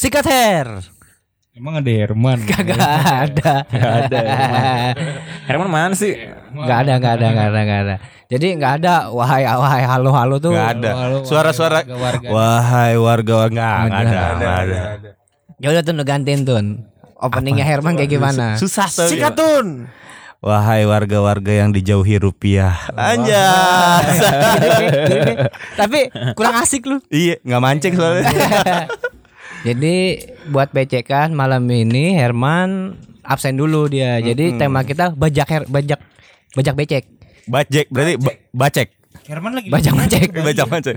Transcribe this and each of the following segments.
Sikat hair. Emang ada Herman? Kagak ada. Gak ada. Herman. Herman mana sih? Nggak ada, nggak ada, nggak ada, nggak ada. Jadi nggak ada wahai wahai halo halo tuh. Gak ada. Suara-suara wahai warga nggak nggak ada. nggak ada. Ya udah tuh gantiin tuh. Openingnya Herman kayak gimana? Susah tuh. Sikatun. Wahai warga-warga yang dijauhi rupiah. Anjay. Tapi kurang asik lu. iya, nggak mancing soalnya. Jadi buat becekan malam ini Herman absen dulu dia. Jadi tema kita bajak her, bajak bajak becek. Bajek berarti ba- bacek. Herman lagi Bajak becek. Bajak bacek.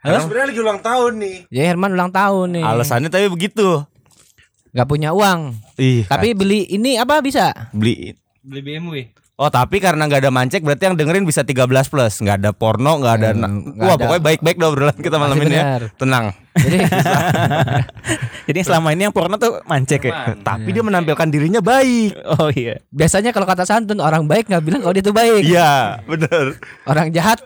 Sebenarnya lagi ulang tahun nih. Ya Herman ulang tahun nih. Alasannya tapi begitu. Gak punya uang. Ih, Tapi beli ini apa bisa? beli beli BMW. Oh tapi karena nggak ada mancek berarti yang dengerin bisa 13 plus nggak ada porno nggak ada Hmm, wah ada. pokoknya baik-baik dah obrolan kita malam Masih ini ya benar. tenang Jadi Jadi selama ini yang porno tuh mancek ya. tapi dia menampilkan dirinya baik Oh iya. biasanya kalau kata santun orang baik nggak bilang kalau dia tuh baik. iya bener Orang jahat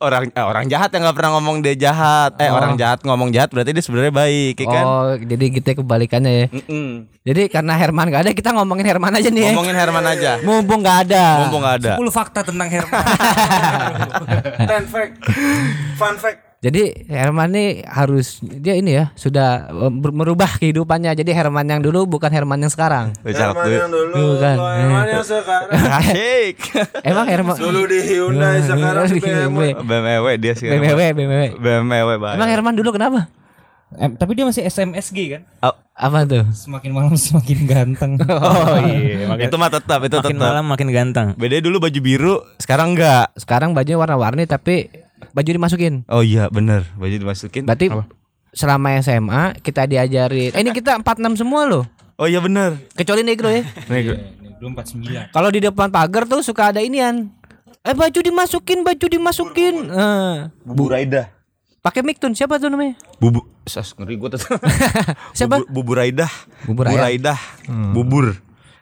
orang eh, orang jahat yang nggak pernah ngomong dia jahat eh Oh. orang jahat ngomong jahat berarti dia sebenarnya baik ya kan Oh, jadi kita kebalikannya ya. Mm-mm. Jadi karena Herman gak ada, kita ngomongin Herman aja nih ya. ngomongin Herman aja Mumpung gak ada. mumpung nggak ada 10 fakta tentang Herman. Ten fact. Fun fact. Jadi Herman nih harus dia ini ya sudah eh, merubah kehidupannya. Jadi Herman yang dulu bukan Herman yang sekarang. Herman yang dulu, Bukan. Herman yang sekarang. Asik Emang Herman Dulu di Hyundai, sekarang di BMW. BMW dia sih BMW BMW. BMW baik Emang Herman dulu kenapa? Eh, tapi dia masih SMSG kan? Oh, Apa tuh? Semakin malam semakin ganteng. Oh iya. Makin, itu mah tetap itu makin tetap malam makin ganteng. beda dulu baju biru sekarang enggak Sekarang bajunya warna-warni tapi baju dimasukin. oh iya bener baju dimasukin Berarti selama SMA kita diajarin. Eh, ini kita 46 semua loh. oh iya bener Kecuali Negro ya. Belum 49. Kalau di depan pagar tuh suka ada inian. Eh baju dimasukin, baju dimasukin. Eh, bubur Aida pakai mic tun siapa tuh namanya? Bubu Sas ngeri gue tuh. Siapa? Bubur, bubur Aidah. Bubur bubur ayam. Aidah. Bubur.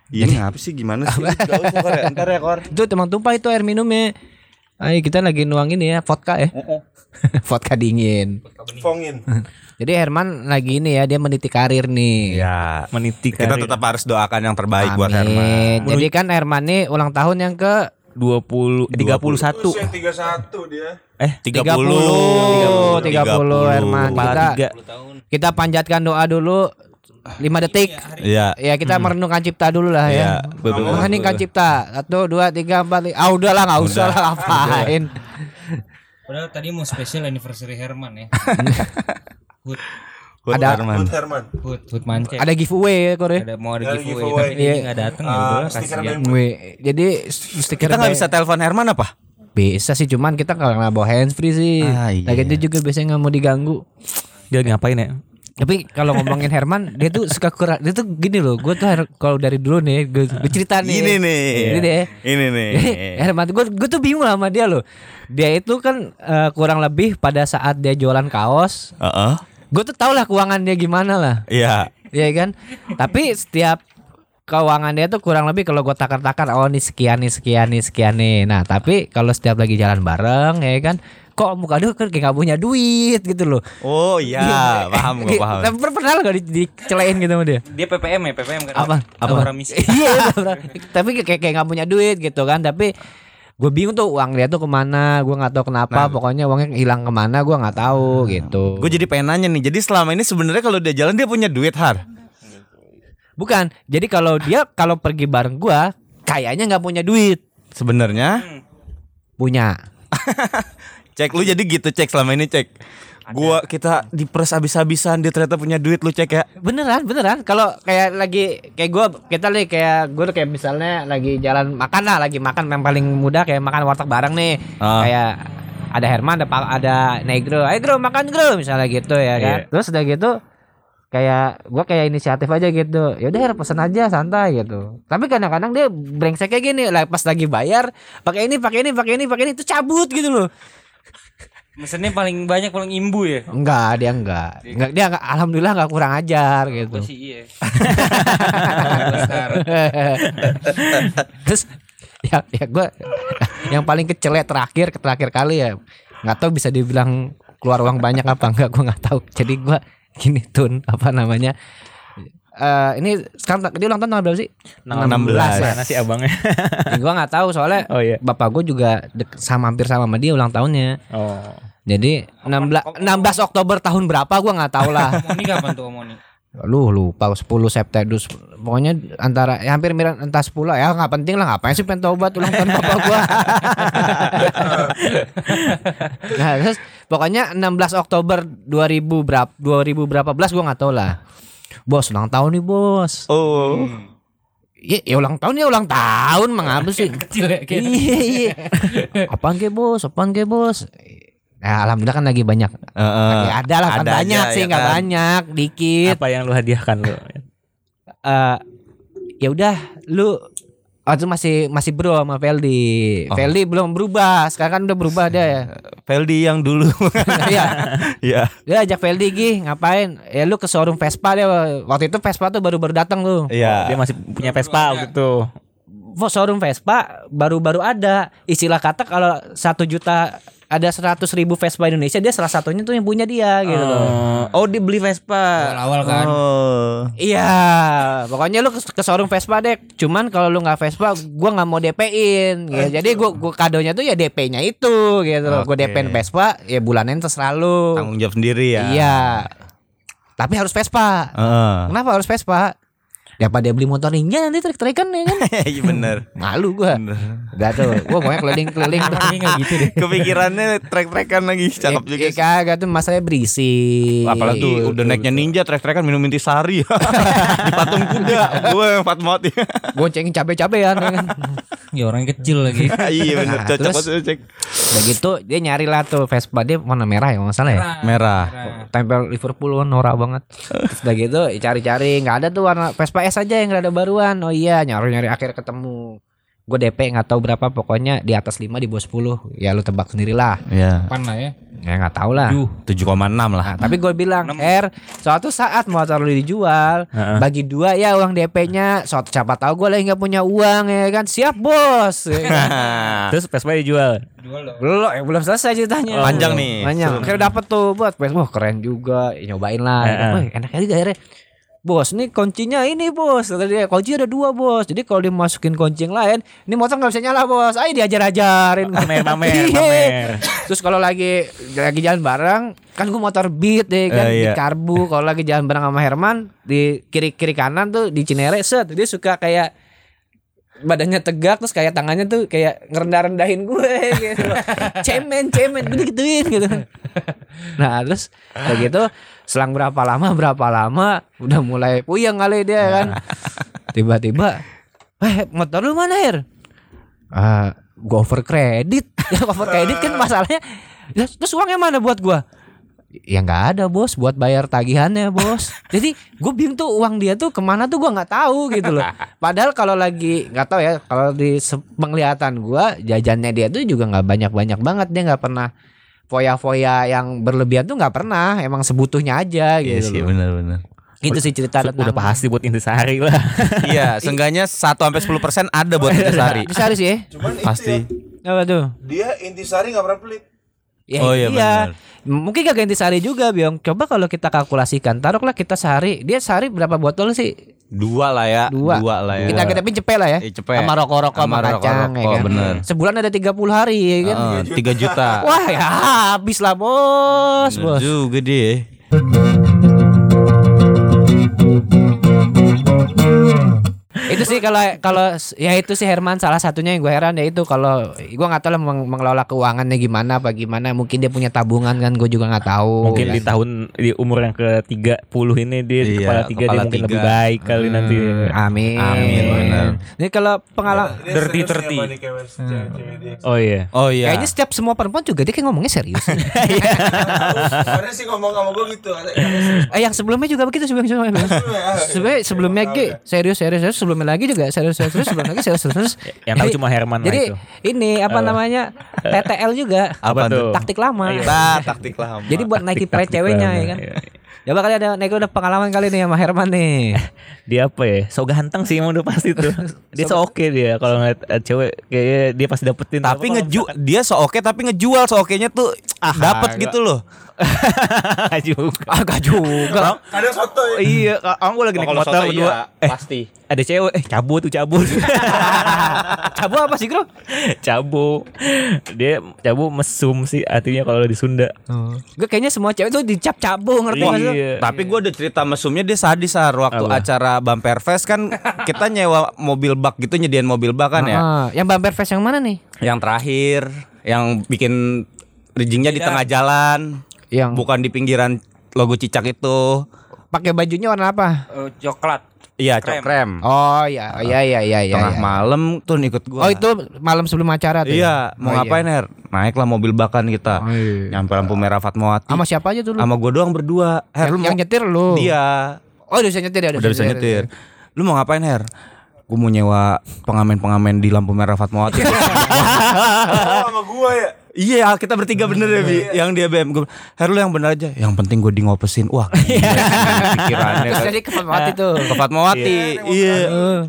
Ini apa sih gimana sih? Gak usah Kor, ya. Ntar ya Kor. Itu teman tumpah itu air minumnya. Ayo kita lagi nuang ini ya vodka ya. vodka dingin. Fongin. Jadi Herman lagi ini ya dia meniti karir nih. Ya. Meniti Kita karir. tetap harus doakan yang terbaik buat Herman. Amin. Jadi kan Herman nih ulang tahun yang ke 20 31. Usia 31 dia. Eh 30 30. 30, Herman. Kita tiga. kita panjatkan doa dulu 5 detik. Iya. Ya kita merenungkan cipta dulu lah ya. Betul, Mengheningkan cipta. Satu, dua, tiga, empat. lima. Ah udah lah nggak usah lah ngapain. Padahal tadi mau special anniversary Herman ya. Hut, Buat Ada- Herman. Buat Herman. hut, hut mancek. Ada giveaway ya Kore. Ada mau ada giveaway, giveaway. tapi dia Iya. nggak datang ya Ah, udah stiker kasihan. Jadi stiker Kita nggak bay- bisa telepon Herman apa? bisa sih cuman kita kalau nggak bawa handsfree sih. Ah, iya. Lagi dia juga biasanya nggak mau diganggu. Dia ngapain ya? Tapi kalau ngomongin Herman, dia tuh suka kurang. Dia tuh gini loh. Gue tuh kalau dari dulu nih, gue, gue cerita nih. Ini nih. Ini deh. Ini nih. Jadi, Herman, gue gue tuh bingung sama dia loh. Dia itu kan eh, kurang lebih pada saat dia jualan kaos, Heeh. gue tuh tau lah keuangan dia gimana lah, Iya. Iya kan? Tapi setiap keuangan dia tuh kurang lebih kalau gue takar-takar, oh nih sekian nih sekian nih sekian nih. Nah tapi kalau setiap lagi jalan bareng, ya kan? Kok muka dia kan kayak gak punya duit gitu loh. Oh iya, paham gue paham. Tapi pernah lo gak di, dicelain gitu sama dia? Dia PPM ya, PPM kan. Apa? Apa orang miskin? Iya, tapi kayak kayak nggak punya duit gitu kan. Tapi gue bingung tuh uang dia tuh ke mana. Gue nggak tahu kenapa. Pokoknya uangnya hilang ke mana. Gue nggak tahu gitu. Gue jadi pengen nanya nih. Jadi selama ini sebenarnya kalau dia jalan dia punya duit har. Bukan. Jadi kalau dia kalau pergi bareng gue, kayaknya nggak punya duit. Sebenarnya Punya. cek lu jadi gitu cek selama ini cek. Gua kita diperes habis-habisan dia ternyata punya duit lu cek ya. Beneran, beneran. Kalau kayak lagi kayak gue, kita nih kayak gue kayak misalnya lagi jalan makan lah, lagi makan yang paling mudah kayak makan warteg bareng nih. Ah. Kayak ada Herman, ada ada Negro, ayo Gro makan Gro misalnya gitu ya kan. Iya. Terus udah gitu kayak gue kayak inisiatif aja gitu. Ya udah Her pesen aja santai gitu. Tapi kadang-kadang dia brengsek kayak gini, lah pas lagi bayar pakai ini, pakai ini, pakai ini, pakai ini itu cabut gitu loh. Mesennya paling banyak paling imbu ya. Enggak, dia enggak. Enggak dia enggak, alhamdulillah enggak kurang ajar gitu. Gua sih iya. Terus ya ya gue yang paling kecil ya terakhir terakhir kali ya nggak tahu bisa dibilang keluar uang banyak apa enggak gue nggak tahu jadi gue gini tun apa namanya? Eh ini sekarang dia ulang tahun tanggal berapa sih? 16 ya. Mana sih abangnya? Ya, gua nggak tahu soalnya Oh iya. bapak gue juga dek- sama hampir sama sama dia ulang tahunnya. Oh. Jadi 16 16 Oktober tahun berapa gua nggak tahu lah. Moni kapan tuh Moni? Lu lupa 10 September pokoknya antara ya hampir mirip entah 10 ya nggak penting lah ngapain sih pengen tobat ulang tahun bapak gua. nah, terus pokoknya 16 Oktober 2000 berapa 2000 berapa belas gua nggak tahu lah. Bos ulang tahun nih bos. Oh. Iya, ya ulang tahun ya ulang tahun mengapa sih? Kecil ya. Iya, iya. Apaan ke bos? Apaan ke bos? Nah, alhamdulillah kan lagi banyak. Heeh. Lagi ada lah kan Ada banyak aja, sih, ya nggak kan? banyak, dikit. Apa yang lu hadiahkan lu? Eh ya udah, lu waktu masih masih bro sama Feldi. Oh. Feldi belum berubah, sekarang kan udah berubah dia ya. Feldi yang dulu. Iya, Iya. dia ajak Feldi gih ngapain? Ya lu ke showroom Vespa dia. Waktu itu Vespa tuh baru-baru datang tuh. Iya. Dia masih punya Vespa gitu. Wah, showroom Vespa baru-baru ada. Istilah kata kalau satu juta ada seratus ribu Vespa Indonesia dia salah satunya tuh yang punya dia gitu loh. Oh, dia beli Vespa. Awal-awal kan. Oh. Iya, pokoknya lu ke, showroom Vespa deh. Cuman kalau lu nggak Vespa, gua nggak mau DP-in. gitu. Jadi gua, gua kadonya tuh ya DP-nya itu gitu loh. Gua Oke. DP-in Vespa, ya bulanan terserah lu. Tanggung jawab sendiri ya. Iya. Tapi harus Vespa. Heeh. Kenapa harus Vespa? Ya pada beli motor ninja nanti trik-trikan ya kan. Iya bener. Malu gua. Udah tuh, gua pokoknya keliling-keliling tuh. Tapi nggak gitu deh. Kepikirannya trek-trekan lagi cakep juga. Ya, kagak tuh masalahnya berisik. Apalagi tuh udah naiknya ninja trek-trekan minum intisari di patung kuda. Gue yang Fatmot ya. Goncengin cabe-cabean ya kan. Ya orang kecil lagi. Iya bener. Nah, Cocok terus- banget cek. Udah gitu dia nyari lah tuh Vespa dia warna merah ya kalau nggak salah ya. Merah. Tempel Liverpool kan norak banget. Terus udah gitu cari-cari nggak ada tuh warna Vespa S aja yang rada baruan. Oh iya nyari-nyari akhir ketemu. Gue DP nggak tahu berapa pokoknya di atas 5 di bawah 10. Ya lu tebak sendirilah. Iya. Pan lah ya. Ya nggak tahu lah. 7,6 lah. Nah, tapi gue bilang, Er, suatu saat motor lu dijual, Heeh. bagi dua ya uang DP-nya. Suatu siapa tahu gue lagi nggak punya uang ya kan, siap bos. Ya kan? Terus Vespa dijual. Jual loh. belum, eh, belum selesai ceritanya. Panjang nih. Panjang. Akhirnya dapet tuh buat wah keren juga, Ya, nyobain lah. Heeh. Wah, enak aja akhirnya. Bos, ini kuncinya ini bos. Kata dia, kunci ada dua bos. Jadi kalau dimasukin kunci yang lain, ini motor nggak bisa nyala bos. Ayo diajar-ajarin. Pamer, pamer, Iya. pamer. Terus kalau lagi lagi jalan bareng, kan gue motor beat deh kan di iya. karbu. Kalau lagi jalan bareng sama Herman di kiri kiri kanan tuh di Cinere set dia suka kayak badannya tegak terus kayak tangannya tuh kayak ngerendah rendahin gue gitu. Cemen cemen gue gituin gitu. Nah terus kayak gitu selang berapa lama berapa lama udah mulai puyeng kali dia kan. Tiba-tiba eh motor lu mana Her? Ah gue over kredit ya over kredit kan masalahnya. Ya, terus uangnya mana buat gua ya nggak ada bos buat bayar tagihannya bos jadi gue bingung tuh uang dia tuh ke mana tuh gua nggak tahu gitu loh padahal kalau lagi nggak tahu ya kalau di se- penglihatan gua jajannya dia tuh juga nggak banyak banyak banget dia nggak pernah foya-foya yang berlebihan tuh nggak pernah emang sebutuhnya aja Iya gitu sih loh. benar-benar. itu sih cerita Udah tentang pasti buat intisari lah. Iya, seenggaknya 1 sampai 10% ada buat intisari. bisa sih ya Cuman Pasti. itu ya, apa tuh dia intisari nggak pernah pelit. Ya, Oh, iya, iya. Mungkin gak ganti sehari juga, Biong. Coba kalau kita kalkulasikan, taruhlah kita sehari, dia sehari berapa botol sih? Dua lah ya. Dua. lah ya. Kita kita cepet lah ya. Eh, cepet. Sama rokok-rokok sama, Sama kacang ya kan. bener. Sebulan ada 30 hari ya kan. Heeh, 3 juta. Wah, ya habis lah, Bos, Bener Bos. juga dia. Itu sih kalau kalau ya itu sih Herman salah satunya yang gue heran ya itu kalau gue nggak tahu lah meng- mengelola keuangannya gimana apa gimana mungkin dia punya tabungan kan gue juga nggak tahu Mungkin kan. di tahun di umur yang ke 30 ini dia Iya, kepala tiga dia kepala mungkin tiga. lebih baik kali nanti. Amin. Amin, benar. Ini kalau pengalaman Dia Dirty, dirty. dia. Oh iya. Oh iya. Kayaknya setiap semua perempuan juga dia kayak ngomongnya serius. Karena sih ngomong sama gue gitu. eh yang sebelumnya juga begitu sebelumnya sebelumnya. Sebenarnya sebelumnya G serius serius serius sebelumnya lagi juga serius serius serius sebelumnya lagi serius serius. serius. Yang tahu cuma Herman Jadi itu. ini apa namanya TTL juga Apa tuh? taktik lama. Bah, taktik lama. Jadi buat naikin price ceweknya ya kan. Iya. Coba kali ada Neko udah pengalaman kali nih sama Herman nih. Dia apa ya? So ganteng sih emang udah pasti tuh. Dia so oke dia kalau ngeliat eh, cewek kayaknya dia pasti dapetin. tapi ngeju dia so oke tapi ngejual so oke-nya tuh Ah, dapat gua- gitu loh. Juga. Agak juga. Kadang soto ya. Iya, orang gue lagi Oh, naik kalau motor soto berdua. iya, Eh, pasti. ada cewek, eh cabut tuh cabut. Cabu apa sih, Bro? cabu. Dia cabu mesum sih artinya kalau di Sunda. Gue kayaknya semua cewek tuh dicap cabu, ngerti sih? Iya. Tapi gue udah cerita mesumnya dia sadis Sar Waktu Apa? acara Bumper Fest kan Kita nyewa mobil bak gitu Nyediain mobil bak kan ya Ah, yang bumper fest yang mana nih? Yang terakhir Yang bikin Rijingnya di tengah jalan Yang Bukan di pinggiran logo cicak itu pakai bajunya warna apa? Eh, coklat. Iya Krem. cokrem Oh iya, iya iya iya iya. Tengah iya. malam tuh ikut gue Oh itu malam sebelum acara tuh. Iya mau Oh, ngapain Her Naiklah mobil bakan kita Oh, iya. Nyampe lampu merah Fatmawati Sama siapa aja tuh lu? Sama gue doang berdua Her yang, lu yang mau nyetir lu. Dia Oh udah bisa nyetir ya, Udah bisa nyetir Lu mau ngapain Her Gue mau nyewa pengamen-pengamen di lampu merah Fatmawati Oh, sama gua ya. Iya kita bertiga bener ya Bi. Yang dia BM gue Her lu yang bener aja. Yang penting gue di ngopesin Wah sih pikirannya Terus jadi ke Fatmawati tuh. Ke Fatmawati. Iya.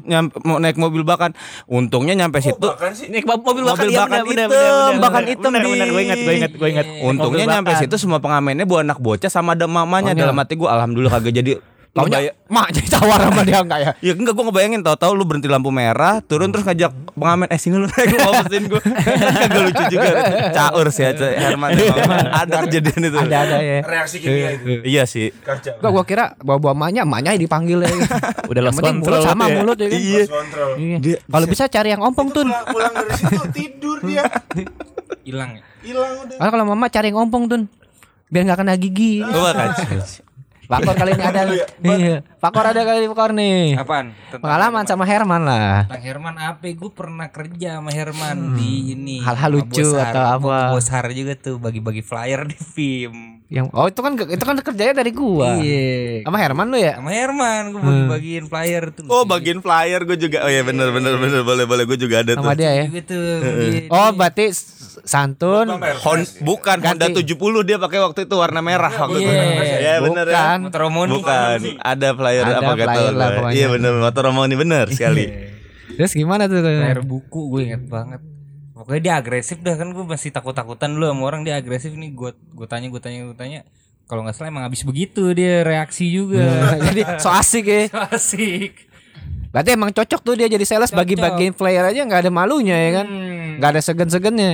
Nyampe, Mau naik mobil bakan. Untungnya nyampe situ. Bahkan sih. Nih mobil bakal Mobil iya, bener, hitam, bener. hitam, Bi. gue ingat, gue ingat, gue ingat. Untungnya nyampe situ semua pengamennya buat anak bocah sama ada mamanya. Mamanya. dalam hati gue alhamdulillah kagak jadi Taunya Ngebay- mak jadi tawar sama dia enggak ya? Ya enggak gue ngebayangin tahu-tahu lu berhenti lampu merah turun terus ngajak pengamen eh sini lu naik ngopesin gue kagak lucu juga caur sih aja Herman emang. ada kejadian itu Ada ada ya. Reaksi kimia itu. iya sih Kacau. Gua kira bawa-bawa emaknya, emaknya dipanggil ya. Udah lost penting mulut sama ya. mulut ya kan. iya. Iya. Dia- Kalau bisa cari yang ompong tuh. Pulang, pulang dari situ tidur dia. Hilang ya. Hilang udah. Kalau mama cari yang ompong tuh. Biar nggak kena gigi. Gua kan Pakor kali ini ada. Iya. Pakor ada kali pakor nih. Apaan? Tentang Pengalaman sama Herman lah. Tentang Herman apa? Gue pernah kerja sama Herman di ini. Hmm. Hal-hal sama lucu Bosar. atau Gua apa? Bosar juga tuh bagi-bagi flyer di film. Yang oh itu kan itu kan kerjanya dari gua. Iya. Sama Herman lu ya? Sama Herman gue Hmm. bagi-bagiin flyer tuh. oh bagian flyer gue juga oh iya bener bener bener boleh boleh gue juga ada Sama tuh dia ya. Dia- Oh, berarti santun. Hon, bukan Honda Ganti. 70 dia pakai waktu itu warna merah waktu itu. Iya. Ya bener ya. Bukan. Motor Romoni. Bukan, ada flyer Ada apa pokoknya. Iya bener, motor Romani bener sekali. Terus gimana tuh? Flyer buku gue inget banget. Pokoknya dia agresif dah kan gue masih takut-takutan dulu sama orang dia agresif nih gue gue tanya gue tanya gue tanya kalau nggak salah emang habis begitu dia reaksi juga Jadi so asik ya. asik Berarti emang cocok tuh dia jadi sales bagi-bagiin flyer aja nggak ada malunya ya kan? Hmm. Nggak ada segen-segennya.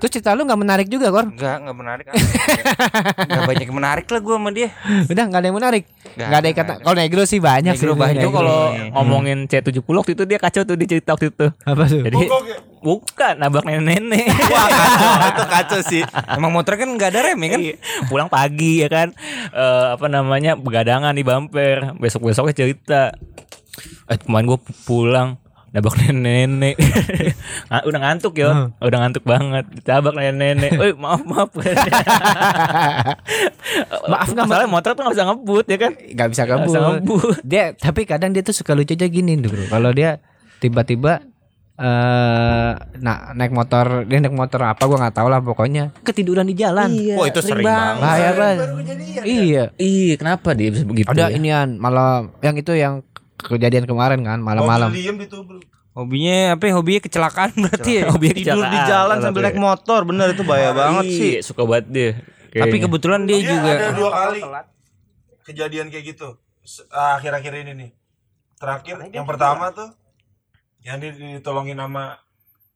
Terus cerita lu nggak menarik juga, Kor? Enggak, enggak menarik. Enggak banyak yang menarik lah gua sama dia. Udah nggak ada yang menarik. Nggak Nggak ada ikatan. nggak Kalau negro sih banyak Negro sih. banyak. Itu kalau Iya. ngomongin C70 waktu itu dia kacau tuh dia cerita waktu itu. apa tuh? Jadi ya? bukan nabrak nenek-nenek. Wah kacau, itu kacau sih. Emang motor kan enggak ada rem ya kan? Iya. Pulang pagi ya kan Eh, apa namanya begadangan di bumper besok besoknya cerita eh kemarin gue pulang nabrak nenek-nenek Nga- udah ngantuk ya udah ngantuk banget ditabrak nenek-nenek Woi maaf maaf Maaf, nggak, masalah motor tuh gak bisa ngebut ya kan Nggak bisa Nggak bisa kabur. ngebut Dia tapi kadang dia tuh suka lucu aja gini Bro. Kalau dia tiba-tiba eh nah naik motor dia naik motor apa gua nggak tahu lah pokoknya ketiduran di jalan. Wah itu sering banget. Bahaya banget. Iya. Iya kenapa dia bisa begitu Ada ya? inian malam yang itu yang kejadian kemarin kan malam-malam. Ditubruk. Hobinya apa? ya? Hobinya kecelakaan berarti ya. Hobi Tidur di kecelakaan, jalan salah sambil naik ya. motor, bener itu bahaya banget sih. Iya, suka banget dia Tapi kayaknya. kebetulan dia Dia juga ada dua kali kejadian kayak gitu ah, akhir-akhir ini nih. Terakhir yang pertama tuh yang di- ditolongin sama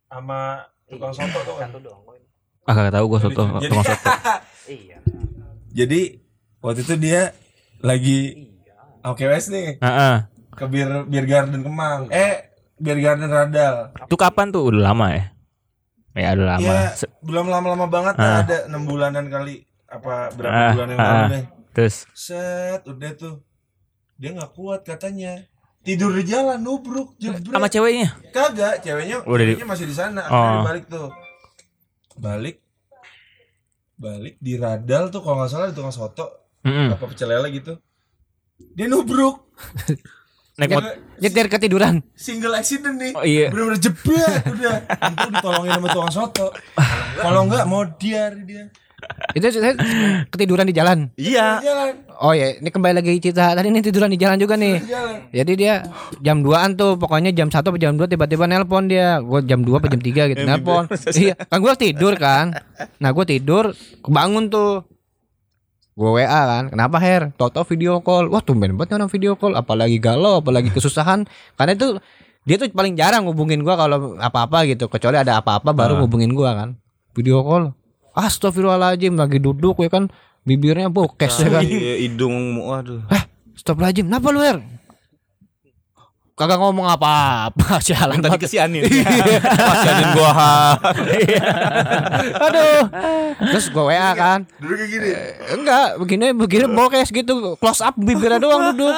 sama tukang soto tuh kan. ah gak tahu gue soto Jadi- tukang soto Jadi waktu itu dia lagi OKWS nih Heeh. Ke bir bir garden Kemang. Eh bir garden Radal. Itu kapan tuh? Udah lama ya? Ya udah lama. Se- belum lama-lama banget Ah. ada enam bulanan kali apa berapa Ah, bulan yang ah, lalu deh. Terus Set, udah tuh. Dia nggak kuat katanya. Tidur di jalan nubruk jebret. sama ceweknya? Kagak, ceweknya, Udah di- ceweknya masih di sana. Oh. Akhirnya dia balik tuh. Balik. Balik di radal tuh kalau nggak salah di tukang soto Mm-mm. apa pecel lele gitu. Dia nubruk. Naik Dia motor. Nyetir ketiduran. single accident nih. Oh, iya. Bener-bener jebret udah. Itu ditolongin sama tukang soto. Kalau nggak mau diar dia. Itu saya ketiduran di jalan. Iya. Jalan, Oh ya, ini kembali lagi cerita tadi ini tiduran di jalan juga nih. jalan. Jadi dia jam 2-an tuh pokoknya jam 1 atau jam 2 tiba-tiba nelpon dia. Gue jam 2 atau jam 3 gitu nelpon. iya, kan gue tidur kan. Nah, gue tidur kebangun tuh. Gue WA kan. Kenapa Her? Toto video call. Wah, tumben banget orang video call apalagi galau, apalagi kesusahan. Karena itu dia tuh paling jarang hubungin gua kalau apa-apa gitu. Kecuali ada apa-apa baru hubungin gua kan. Video call. Astagfirullahaladzim lagi duduk ya kan bibirnya bokes ya kan. Iya, hidung waduh. Stop lajim, kenapa lu Her? Kagak ngomong apa-apa, jalan Tadi kesianin. Kesianin gua. Aduh. Terus gua WA kan. Duduk kayak gini. Eh, Enggak, begini begini bokes gitu, close up bibirnya doang duduk.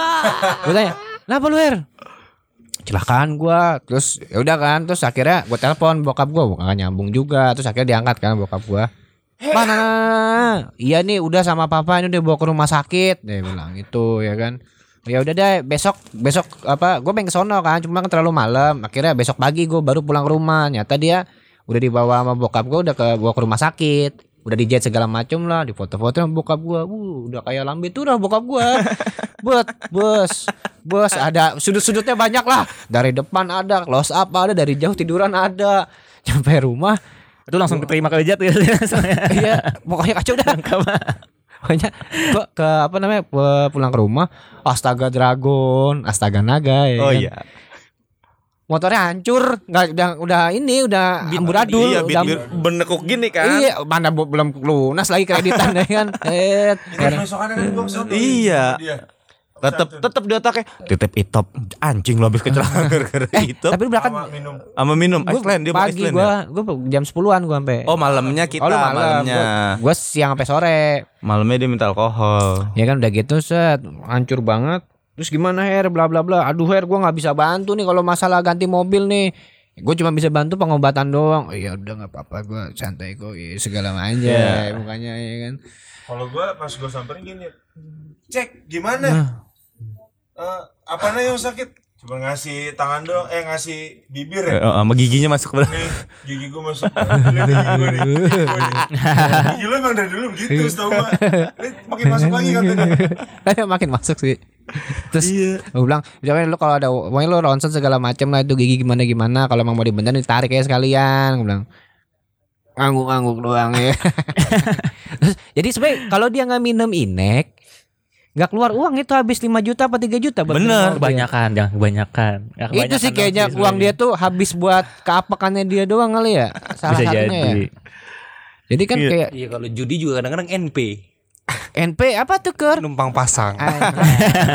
Gua tanya, "Kenapa lu Her?" Celakaan gua. Terus ya udah kan, terus akhirnya gua telepon bokap gua, bukan nyambung juga. Terus akhirnya diangkat kan bokap gua. Mana? Iya nih udah sama papa ini udah bawa ke rumah sakit. Dia bilang gitu ya kan. Ya udah deh besok besok apa gue pengen ke sono kan cuma kan terlalu malam. Akhirnya besok pagi gue baru pulang ke rumah. Nyata dia udah dibawa sama bokap gue udah ke bawa ke rumah sakit. Udah dijahit segala macem lah di foto-foto sama bokap gue uh, udah kayak lambe tuh dah bokap gue buat bos bos ada sudut-sudutnya banyak lah. Dari depan ada close up ada dari jauh tiduran ada. Sampai rumah Itu langsung diterima kerja tuh. Ya. iya pokoknya kacau dah pokoknya gua ke apa namanya pulang ke rumah astaga dragon astaga naga ya Oh kan. iya. motornya hancur nggak udah udah ini udah amburadul Iya, udah bit benekuk gini kan. iya mana belum lunas lagi kreditan ya kan eh Kan. Iya. Tetep tetep di otaknya titip itop anjing lo habis kecelakaan gara-gara itop tapi berangkat Sama minum. sama minum gua Iceland dia pagi Iceland gua ya? gua jam 10-an gua sampai Oh malamnya kita Oh, malam. malamnya Gua, gua siang sampai sore malamnya dia minta alkohol. Ya kan udah gitu set hancur banget. Terus gimana Her bla bla bla. Aduh Her gua nggak bisa bantu nih kalau masalah ganti mobil nih. Gue cuma bisa bantu pengobatan doang. Oh, ya udah nggak apa-apa gua santai kok ya, segala macam Iya. mukanya ya kan. Kalau gua pas gua samperin gini, cek gimana? Eh, apanya yang sakit? Cuma ngasih tangan doang, eh ngasih bibir Eh, ya. oh, sama giginya masuk ke. Nih, gigi gua masuk. Lihat gigi gua nih. Gigi lu emang dari dulu begitu, setahu gua. Lihat, makin masuk lagi katanya. Makin masuk sih. Terus gue bilang, jangan lu kalau ada pokoknya lu ronsen segala macam lah itu gigi gimana gimana kalau emang mau dibenerin ditarik ya sekalian. Gue bilang ngangguk-ngangguk doang ya. Terus, jadi sebenarnya kalau dia nggak minum inek nggak keluar uang itu habis 5 juta apa 3 juta Bener. Kebanyakan, jangan kebanyakan. Ya, Itu kebanyakan sih kayaknya uang dia sebenarnya. tuh habis buat keapakannya dia doang kali ya. Salah bisa satunya jadi. ya. Jadi kan Iya. kayak Iya kalau judi juga kadang-kadang NP. NP apa tuh ker? Numpang pasang.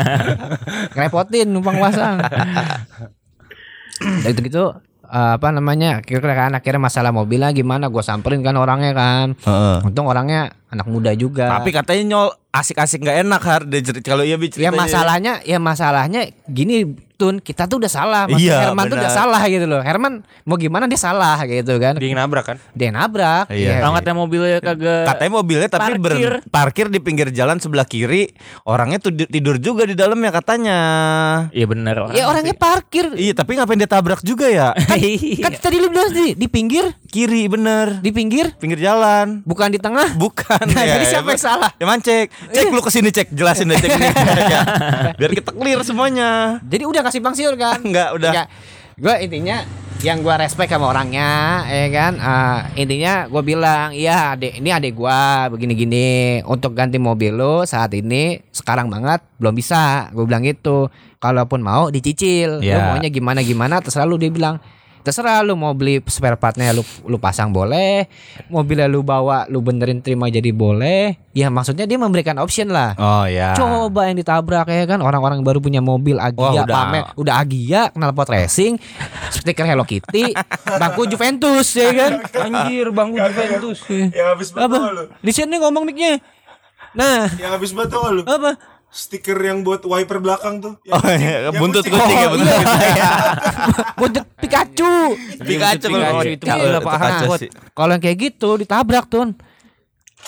Ngerepotin numpang pasang. Dari gitu eh, apa namanya kira-kira kan akhirnya masalah mobilnya gimana gue samperin kan orangnya kan Heeh. untung orangnya anak muda juga Tapi katanya nyol asik-asik nggak enak har. Kalau iya bi ya masalahnya ya masalahnya gini Tun kita tuh udah salah Mas Iya, Herman tuh udah salah gitu loh Herman mau gimana dia salah gitu kan Dia yang nabrak kan? dia nabrak Iya. ya. Kalau katanya mobilnya kagak Katanya mobilnya tapi parkir. ber- parkir di pinggir jalan sebelah kiri, orangnya tuh tidur juga di dalamnya katanya. Iya benar. ya orangnya parkir Iya, tapi ngapain dia tabrak juga ya? kan tadi lu bilang di, di pinggir Kiri bener, di pinggir pinggir jalan. bukan di tengah Bukan. Nah, ya, jadi siapa ya, yang salah? Ya mancek. Cek lu ke sini cek, jelasin deh cek ini. Ya. Biar kita clear semuanya. jadi udah kasih pangsiur kan? Enggak, udah. gue intinya yang gue respect sama orangnya ya kan? Eh, intinya gue bilang iya adek ini adek gue begini-gini. Untuk ganti mobil lo saat ini sekarang banget belum bisa. Gue bilang gitu. Kalaupun mau dicicil. Ya. lo maunya gimana gimana terserah lu dia bilang terserah lu mau beli spare partnya lu lu pasang boleh. Mobilnya lu bawa lu benerin terima jadi boleh. Ya maksudnya dia memberikan option lah. Oh ya. Coba yang ditabrak ya kan? Orang-orang yang baru punya mobil Agia Wah, udah. pamer udah Agia knalpot racing. Stiker Hello Kitty. Bangku Juventus ya kan? Anjir bangku Juventus. Yang habis batu apa? lu. di sini ngomong niknya nah. Yang habis batu lu. apa Stiker yang buat wiper belakang tuh. Yang Oh kucing, iya, yang buntut kucing. kucing ya, Oh, buntut iya. kucing. buntut Pikachu Pikachu Pikachu itu udah paham. sih. kalau yang kayak gitu ditabrak tuh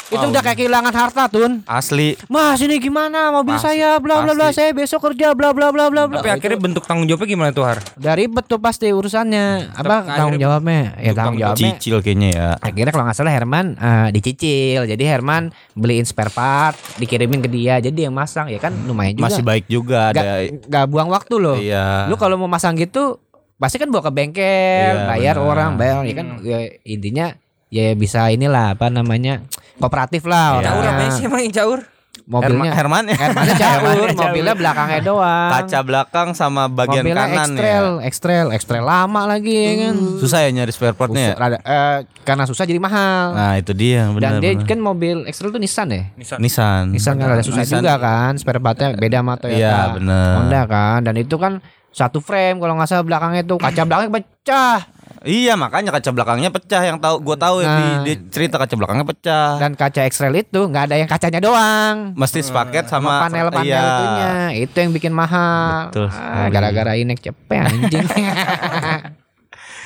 Itu udah kayak kehilangan harta, Tun. Asli. Mas ini gimana mobil Pasti, saya bla bla bla saya besok kerja bla bla bla bla bla. Tapi akhirnya bentuk tanggung jawabnya gimana tuh Har? Udah ribet tuh pasti urusannya. Apa akhirnya tanggung jawabnya? Ya tanggung jawabnya. Cicil kayaknya ya. Akhirnya kalau nggak salah Herman eh, dicicil. Jadi Herman beliin spare part, dikirimin ke dia. Jadi yang masang ya kan lumayan juga. Masih baik juga Nggak- ada. nggak buang waktu loh. Iya. Lu kalau mau masang gitu pasti kan bawa ke bengkel, Iya, bayar benar. orang, bayar ya kan ya, intinya ya bisa inilah apa namanya kooperatif lah Iya. Caur orangnya. apa sih emang yang caur? Mobilnya Herman, Herman ya. Hermannya caur, mobilnya belakangnya doang. Kaca belakang sama bagian mobilnya kanan ekstrel, ya. ekstrel, ekstrel lama lagi ya kan. Susah ya nyari spare partnya ya. Rada- eh, karena susah jadi mahal. Nah itu dia Dan benar. dia benar. kan mobil ekstrel tuh Nissan ya. Nissan. Nissan kan ada susah Nissan. juga kan, spare partnya beda sama Toyota. Iya, bener. Honda kan, dan itu kan satu frame kalau nggak salah belakangnya tuh kaca belakangnya pecah. Iya makanya kaca belakangnya pecah yang tahu gue tahu ya Nah. di, dia cerita kaca belakangnya pecah. Dan kaca ekstrel itu nggak ada yang kacanya doang. Mesti sepaket Sama sama panel-panel iya. itunya itu yang bikin mahal. Betul Ah, gara-gara inek cepet anjing.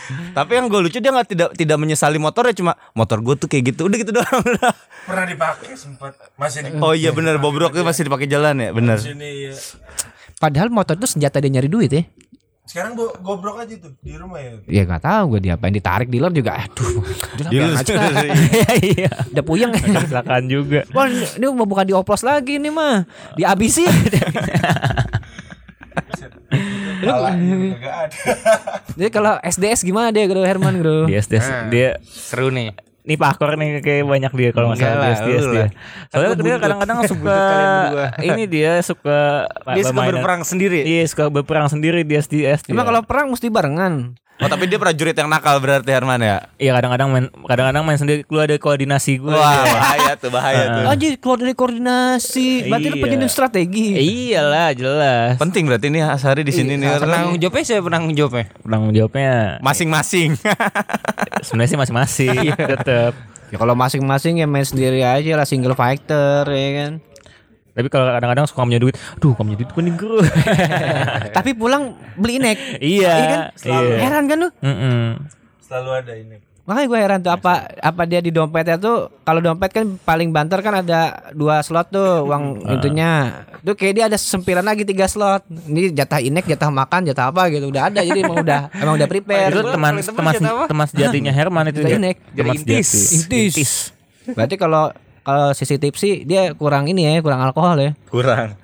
Tapi yang gue lucu dia nggak tidak tidak menyesali motornya cuma motor gue tuh kayak gitu udah gitu doang. udah. Pernah dipakai sempat masih di oh iya benar bobroknya masih dipakai jalan ya benar. sini ya. Padahal motor itu senjata dia nyari duit ya. Sekarang go gobrok aja tuh di rumah ya. Ya nggak tahu gue diapain ditarik dealer juga. Aduh, Dealer aja. juga. Iya. udah puyeng. Kecelakaan juga. Wah ini, mau bukan dioplos lagi nih mah Dihabisin Palanya enggak ada. Jadi kalau SDS gimana dia Bro Herman bro Dia SD dia Seru nih. Nih pakor nih kayak banyak dia kalau masalah lah, dia dia. lu dia. Soalnya dia kadang-kadang suka Buntut kalian berdua. ini dia suka Dia suka berperang sendiri. Iya suka berperang sendiri dia SDS. dia. Emang kalau perang mesti barengan Oh tapi dia prajurit yang nakal berarti Herman ya. Iya kadang-kadang main kadang-kadang main sendiri keluar dari koordinasi gue. Wah bahaya tuh bahaya tuh. Anjir keluar dari koordinasi Berarti lu Iya. penyusun strategi Iyalah jelas. Penting berarti nih Asari di sini nih. Penanggung jawabnya siapa penanggung jawabnya? Penanggung jawabnya Masing-masing. sebenarnya sih masing-masing tetap. Ya kalau masing-masing ya main sendiri aja lah Single fighter ya kan Tapi kalau kadang-kadang suka punya duit, aduh kamu punya duit nih bro? Tapi pulang beli inek iya. kan? Iya. Heran kan lu Mm-mm. Selalu ada ini. Makanya gue heran tuh apa apa dia di dompetnya tuh kalau dompet kan paling banter kan ada dua slot tuh uang itunya. Tuh kayak dia ada sempilan lagi tiga slot. Ini jatah inek, jatah makan, jatah apa gitu. Udah ada jadi emang udah emang udah prepare. Itu teman teman teman sejatinya Herman itu Jatah inek. Jadi intis. sejati. Intis. Berarti kalau kalau sisi tipsi dia kurang ini ya, kurang alkohol ya. Kurang.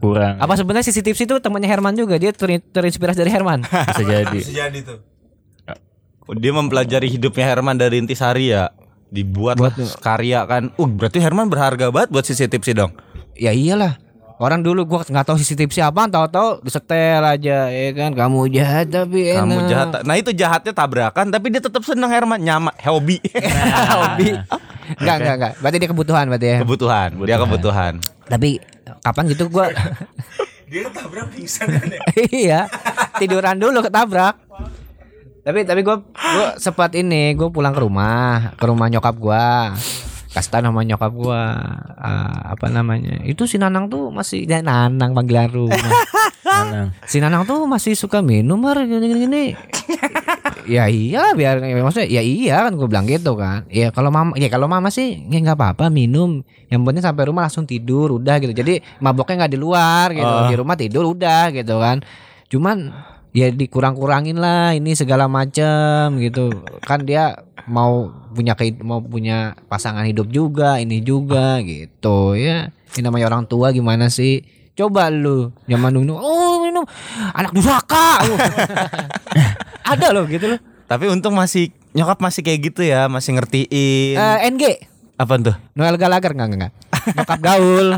Kurang. Apa sebenarnya sisi tipsi itu temannya Herman juga? Dia ter- terinspirasi dari Herman. Bisa jadi. Bisa jadi tuh. Dia mempelajari hidupnya Herman dari Intisari ya. Dibuat lah karya kan. Uh berarti Herman berharga banget buat sisi tipsi dong. ya iyalah. Orang dulu gua nggak tahu sisi tipsi apa, tahu-tahu disetel aja ya kan. Kamu jahat tapi enak. Kamu jahat. Nah itu jahatnya tabrakan tapi dia tetap senang Herman nyama hobi. Hobi. Enggak, enggak, enggak. Berarti dia kebutuhan berarti ya. kebutuhan. Dia kebutuhan. Tapi kapan gitu gua Dia tabrak pingsan kan ya. iya, tiduran dulu ketabrak. Tapi tapi gua gua sempat ini, gua pulang ke rumah, ke rumah nyokap gua. Kasih tahu nama nyokap gua ah, apa namanya? Itu si Nanang tuh masih ya, Nanang panggilan rumah. Nanang. si Nanang tuh masih suka minum mar gini gini, gini. ya iya biar maksudnya ya iya kan gue bilang gitu kan ya kalau mama ya kalau mama sih ya nggak apa-apa minum yang penting sampai rumah langsung tidur udah gitu jadi maboknya nggak di luar gitu di rumah tidur udah gitu kan cuman ya dikurang-kurangin lah ini segala macam gitu. Kan dia mau punya mau punya pasangan hidup juga ini juga gitu ya. Ini namanya orang tua gimana sih? Coba lu zaman dulu oh minum anak durhaka. Ada loh gitu loh. Tapi untung masih nyokap masih kayak gitu ya, masih ngertiin. Eh, NG Apa tuh? Noel Gallagher enggak enggak nyokap gaul.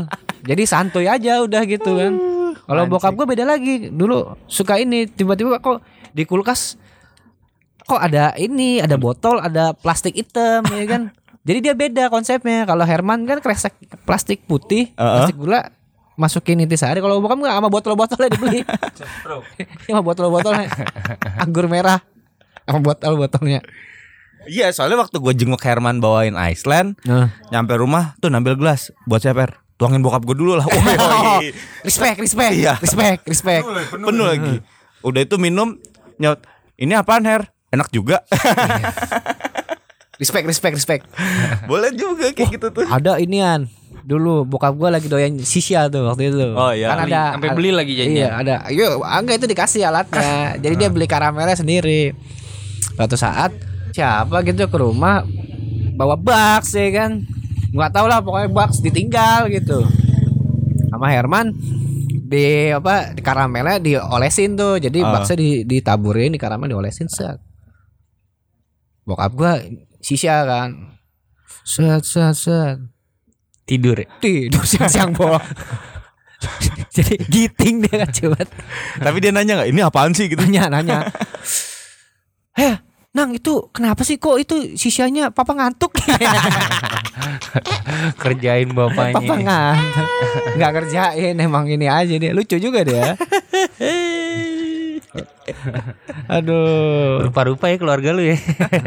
Jadi santuy aja udah gitu kan kalau bokap gue beda lagi. Dulu suka ini tiba-tiba kok di kulkas kok ada ini ada botol ada plastik hitam ya kan? Jadi dia beda konsepnya. Kalau Herman kan kresek plastik putih plastik gula masukin intisari kalau bokap nggak sama botol-botolnya dibeli. Bro. sama botol-botolnya. Anggur merah. Sama botol-botolnya. Iya, soalnya waktu gue jenguk Herman bawain Iceland, nah. nyampe rumah tuh ngambil gelas. Buat siapa? Tuangin bokap gue dulu lah. Woi, woi. respect respect Iya. respect respect Penuh lagi. Udah itu minum nyaut. Ini apaan Her? Enak juga. Respect, respect, respect. Boleh juga kayak gitu tuh. Ada inian. Dulu bokap gua lagi doyan shisha tuh waktu itu. Oh, iya. Kan ada sampai beli lagi jadinya. Iya, ada. Ayo, enggak itu dikasih alatnya. Jadi dia beli karamelnya sendiri. Suatu saat siapa gitu ke rumah bawa box ya kan. Nggak tahu lah pokoknya box ditinggal gitu. Sama Herman di apa di karamelnya diolesin tuh. Jadi Ah. boxnya di, ditaburin di karamel diolesin set. Bokap gua sisa kan. Set set set Tidur. ya? tidur siang-siang bolong. Jadi giting dia kan coba Tapi dia nanya nggak ini apaan sih gitu. nanya nanya. Heh, Nang itu kenapa sih kok itu sisanya papa ngantuk? Kerjain bapaknya. papa ngantuk. Nggak kerjain emang ini aja dia. Lucu juga dia. Aduh. Rupa-rupa ya keluarga lu ya.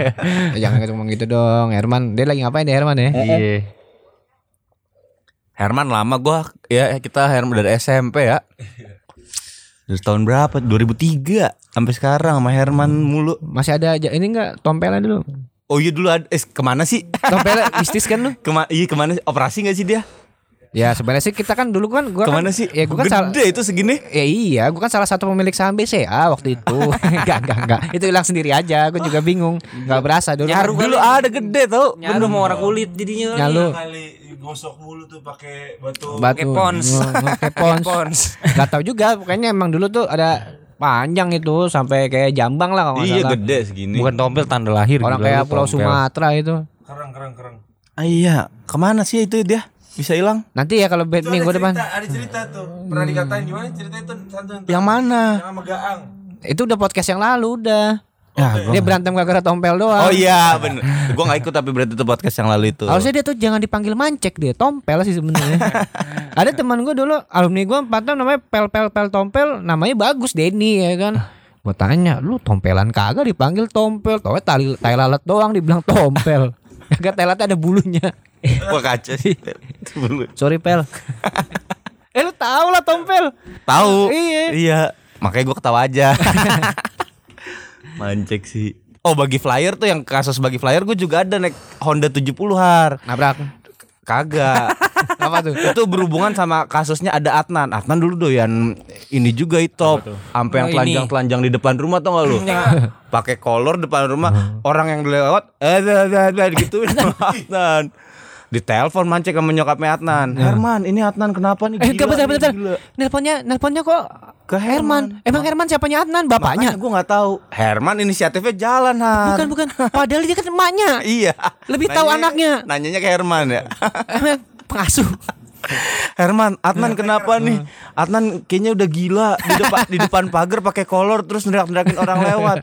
Jangan ngomong gitu dong. Herman, dia lagi ngapain ya Herman ya? Iya. Herman lama gua ya kita Herman dari SMP ya. Dari tahun berapa? 2003 sampai sekarang sama Herman mulu. Masih ada aja ini enggak tompelnya dulu. Oh iya dulu ada, eh ke mana sih? Tompelnya mistis kan lu? Kema iya ke mana? Operasi nggak sih dia? Ya sebenarnya sih kita kan dulu kan gua Ke mana kan, sih? Ya gua kan salah Gede itu segini. Ya iya, gue kan salah satu pemilik saham BCA waktu itu. enggak, enggak, enggak. Itu hilang sendiri aja. Gue juga bingung. Enggak berasa dulu. Nyaru Dulu ada gede tau. Nyaru mau warna kulit jadinya. Nyalu. kali gosok mulu tuh pakai batu. Batu. Pakai pons. Pakai pons. Pons. Gak tahu juga. Pokoknya emang dulu tuh ada panjang itu sampai kayak jambang lah kalau Iya salah. gede segini. Bukan tompel tanda lahir. Orang kayak Pulau tompel. Sumatera itu. Kerang kerang kerang. Ah, iya, ke mana sih itu dia? Bisa hilang? Nanti ya kalau bed minggu depan. ada cerita tuh. Pernah dikatain gimana cerita itu santun. Yang mana? Yang sama Gaang. Itu udah podcast yang lalu udah. Ya, Dia berantem gara-gara tompel doang. Oh iya bener Gue gak ikut tapi berarti itu podcast yang lalu itu Harusnya dia tuh jangan dipanggil mancek dia, tompel sih sebenarnya. Ada teman gue dulu, alumni gue empat tahun namanya pel pel pel tompel, namanya bagus Denny ya kan. Gue tanya, lu tompelan kagak dipanggil tompel, tau tai, tai lalat doang dibilang tompel. Kagak tai lalatnya ada bulunya. Wah kacau sih Itu dulu. Sorry pel. eh lu tau lah tompel. Tahu Iya. Iya Makanya gue ketawa aja Mancek sih Oh bagi flyer tuh yang kasus bagi flyer gue juga ada naik Honda 70 har Nabrak. Kagak Apa tuh? Itu berhubungan sama kasusnya ada Adnan Adnan dulu doyan ini juga itu Sampai yang Oh, telanjang-telanjang di depan rumah tau gak lu Pakai kolor depan rumah Orang yang lewat Eh eh, eh, eh, gitu Adnan di telepon mancek sama nyokapnya Adnan Herman ini Adnan kenapa nih Eh enggak Gila bentar nih, bentar. gila." Nelponnya nelponnya kok Ke Herman. Emang Herman siapanya Adnan bapaknya? Makanya gue nggak tahu. Herman inisiatifnya jalan Han. Bukan bukan. Padahal dia kan emaknya. Iya. Lebih tahu anaknya. Nanyanya ke Herman ya. Pengasuh. Herman, Adnan kenapa nih? Adnan kayaknya udah gila di depan di depan pagar pakai kolor terus neriak-neriakin orang lewat.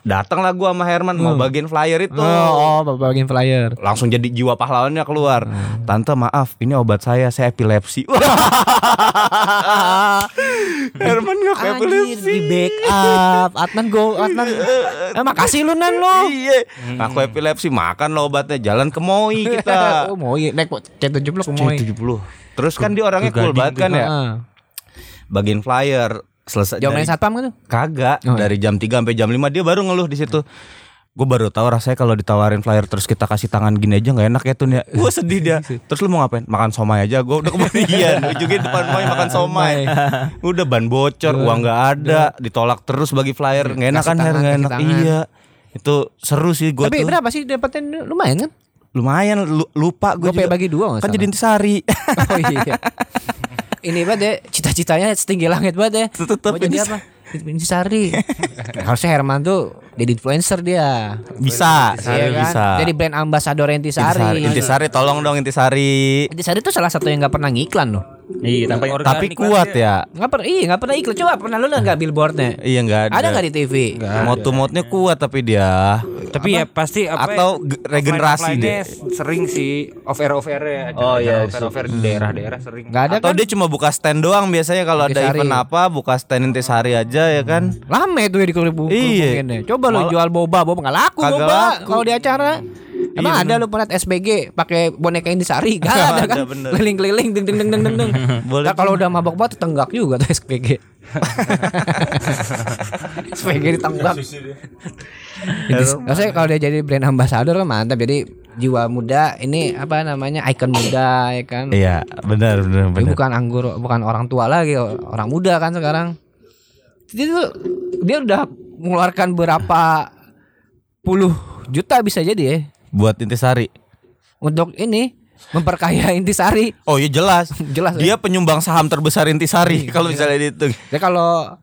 Datanglah gua sama Herman mau bagiin flyer itu. Oh, oh bagian flyer. Langsung jadi jiwa pahlawannya keluar. Tante maaf, ini obat saya, saya epilepsi. Herman Anjir epilepsi. di backup. Adnan go, Adnan. Eh, makasih lu Nan lo. Iya, aku epilepsi makan lo obatnya jalan ke Moi kita. oh, iya naik C70 ke Moy. C70. Terus kan dia orangnya cool banget kan ya. Heeh. Bagiin flyer selesai Jawabnya dari- satpam tuh? kagak Oh, iya. dari jam 3 sampai jam 5 dia baru ngeluh di situ. Gue baru tahu rasanya kalau ditawarin flyer terus kita kasih tangan gini aja nggak enak ya tuh ya. Gue sedih dia. Terus lu mau ngapain? Makan somai aja. Gue udah kebagian. Ujungnya depan Moi makan somai. Udah ban bocor, uang nggak ada, ditolak terus bagi flyer. Nggak enak kan, Her? nggak enak. Iya. Itu seru sih gue Tapi tuh. berapa sih dapetin lumayan kan? Lumayan lu- lupa gue bagi dua Kan salah. jadi intisari. Oh iya. Ini banget ya cita-citanya setinggi langit banget ya. Tetep Mau jadi ini- apa? Intisari. Harusnya Herman tuh jadi influencer dia. bisa, Iya kan? bisa. Jadi brand ambassador Intisari. Intisari. Intisari tolong dong Intisari. Intisari tuh salah satu yang nggak pernah ngiklan loh. Iya, tanpa Tapi kuat ya. Nggak pernah, iya nggak pernah iklan. Coba pernah lu liat nggak billboardnya? Iya enggak ada. Ada nggak di TV? Motu-motnya kuat tapi dia. Tapi ya pasti apa Atau ge- regenerasi deh. sering sih over over ya Oh, iya, over over di daerah-daerah sering Nggak ada Atau kan? dia cuma buka stand doang biasanya kalau ada event apa buka stand Intisari aja ya kan. Lame tuh ya di kerupuk Iya. Coba lu jual boba, boba nggak laku boba kalau di acara. Emang ada lu pernah SBG pakai boneka Intisari? Gak ada kan? Keliling-keliling deng deng deng deng deng deng. Boleh Ntar kalau udah mabok banget tenggak juga tuh SPG. SPG ditenggak. Maksudnya kalau dia jadi brand ambassador kan mantap. Jadi jiwa muda ini apa namanya ikon muda ya kan. Iya, benar benar Dia benar. bukan anggur, bukan orang tua lagi, orang muda kan sekarang. Jadi tuh dia udah mengeluarkan berapa puluh juta bisa jadi ya Buat intisari. untuk ini memperkaya Intisari. Oh iya jelas. Jelas ya. Dia penyumbang saham terbesar intisari kalau misalnya dihitung. Ya kalau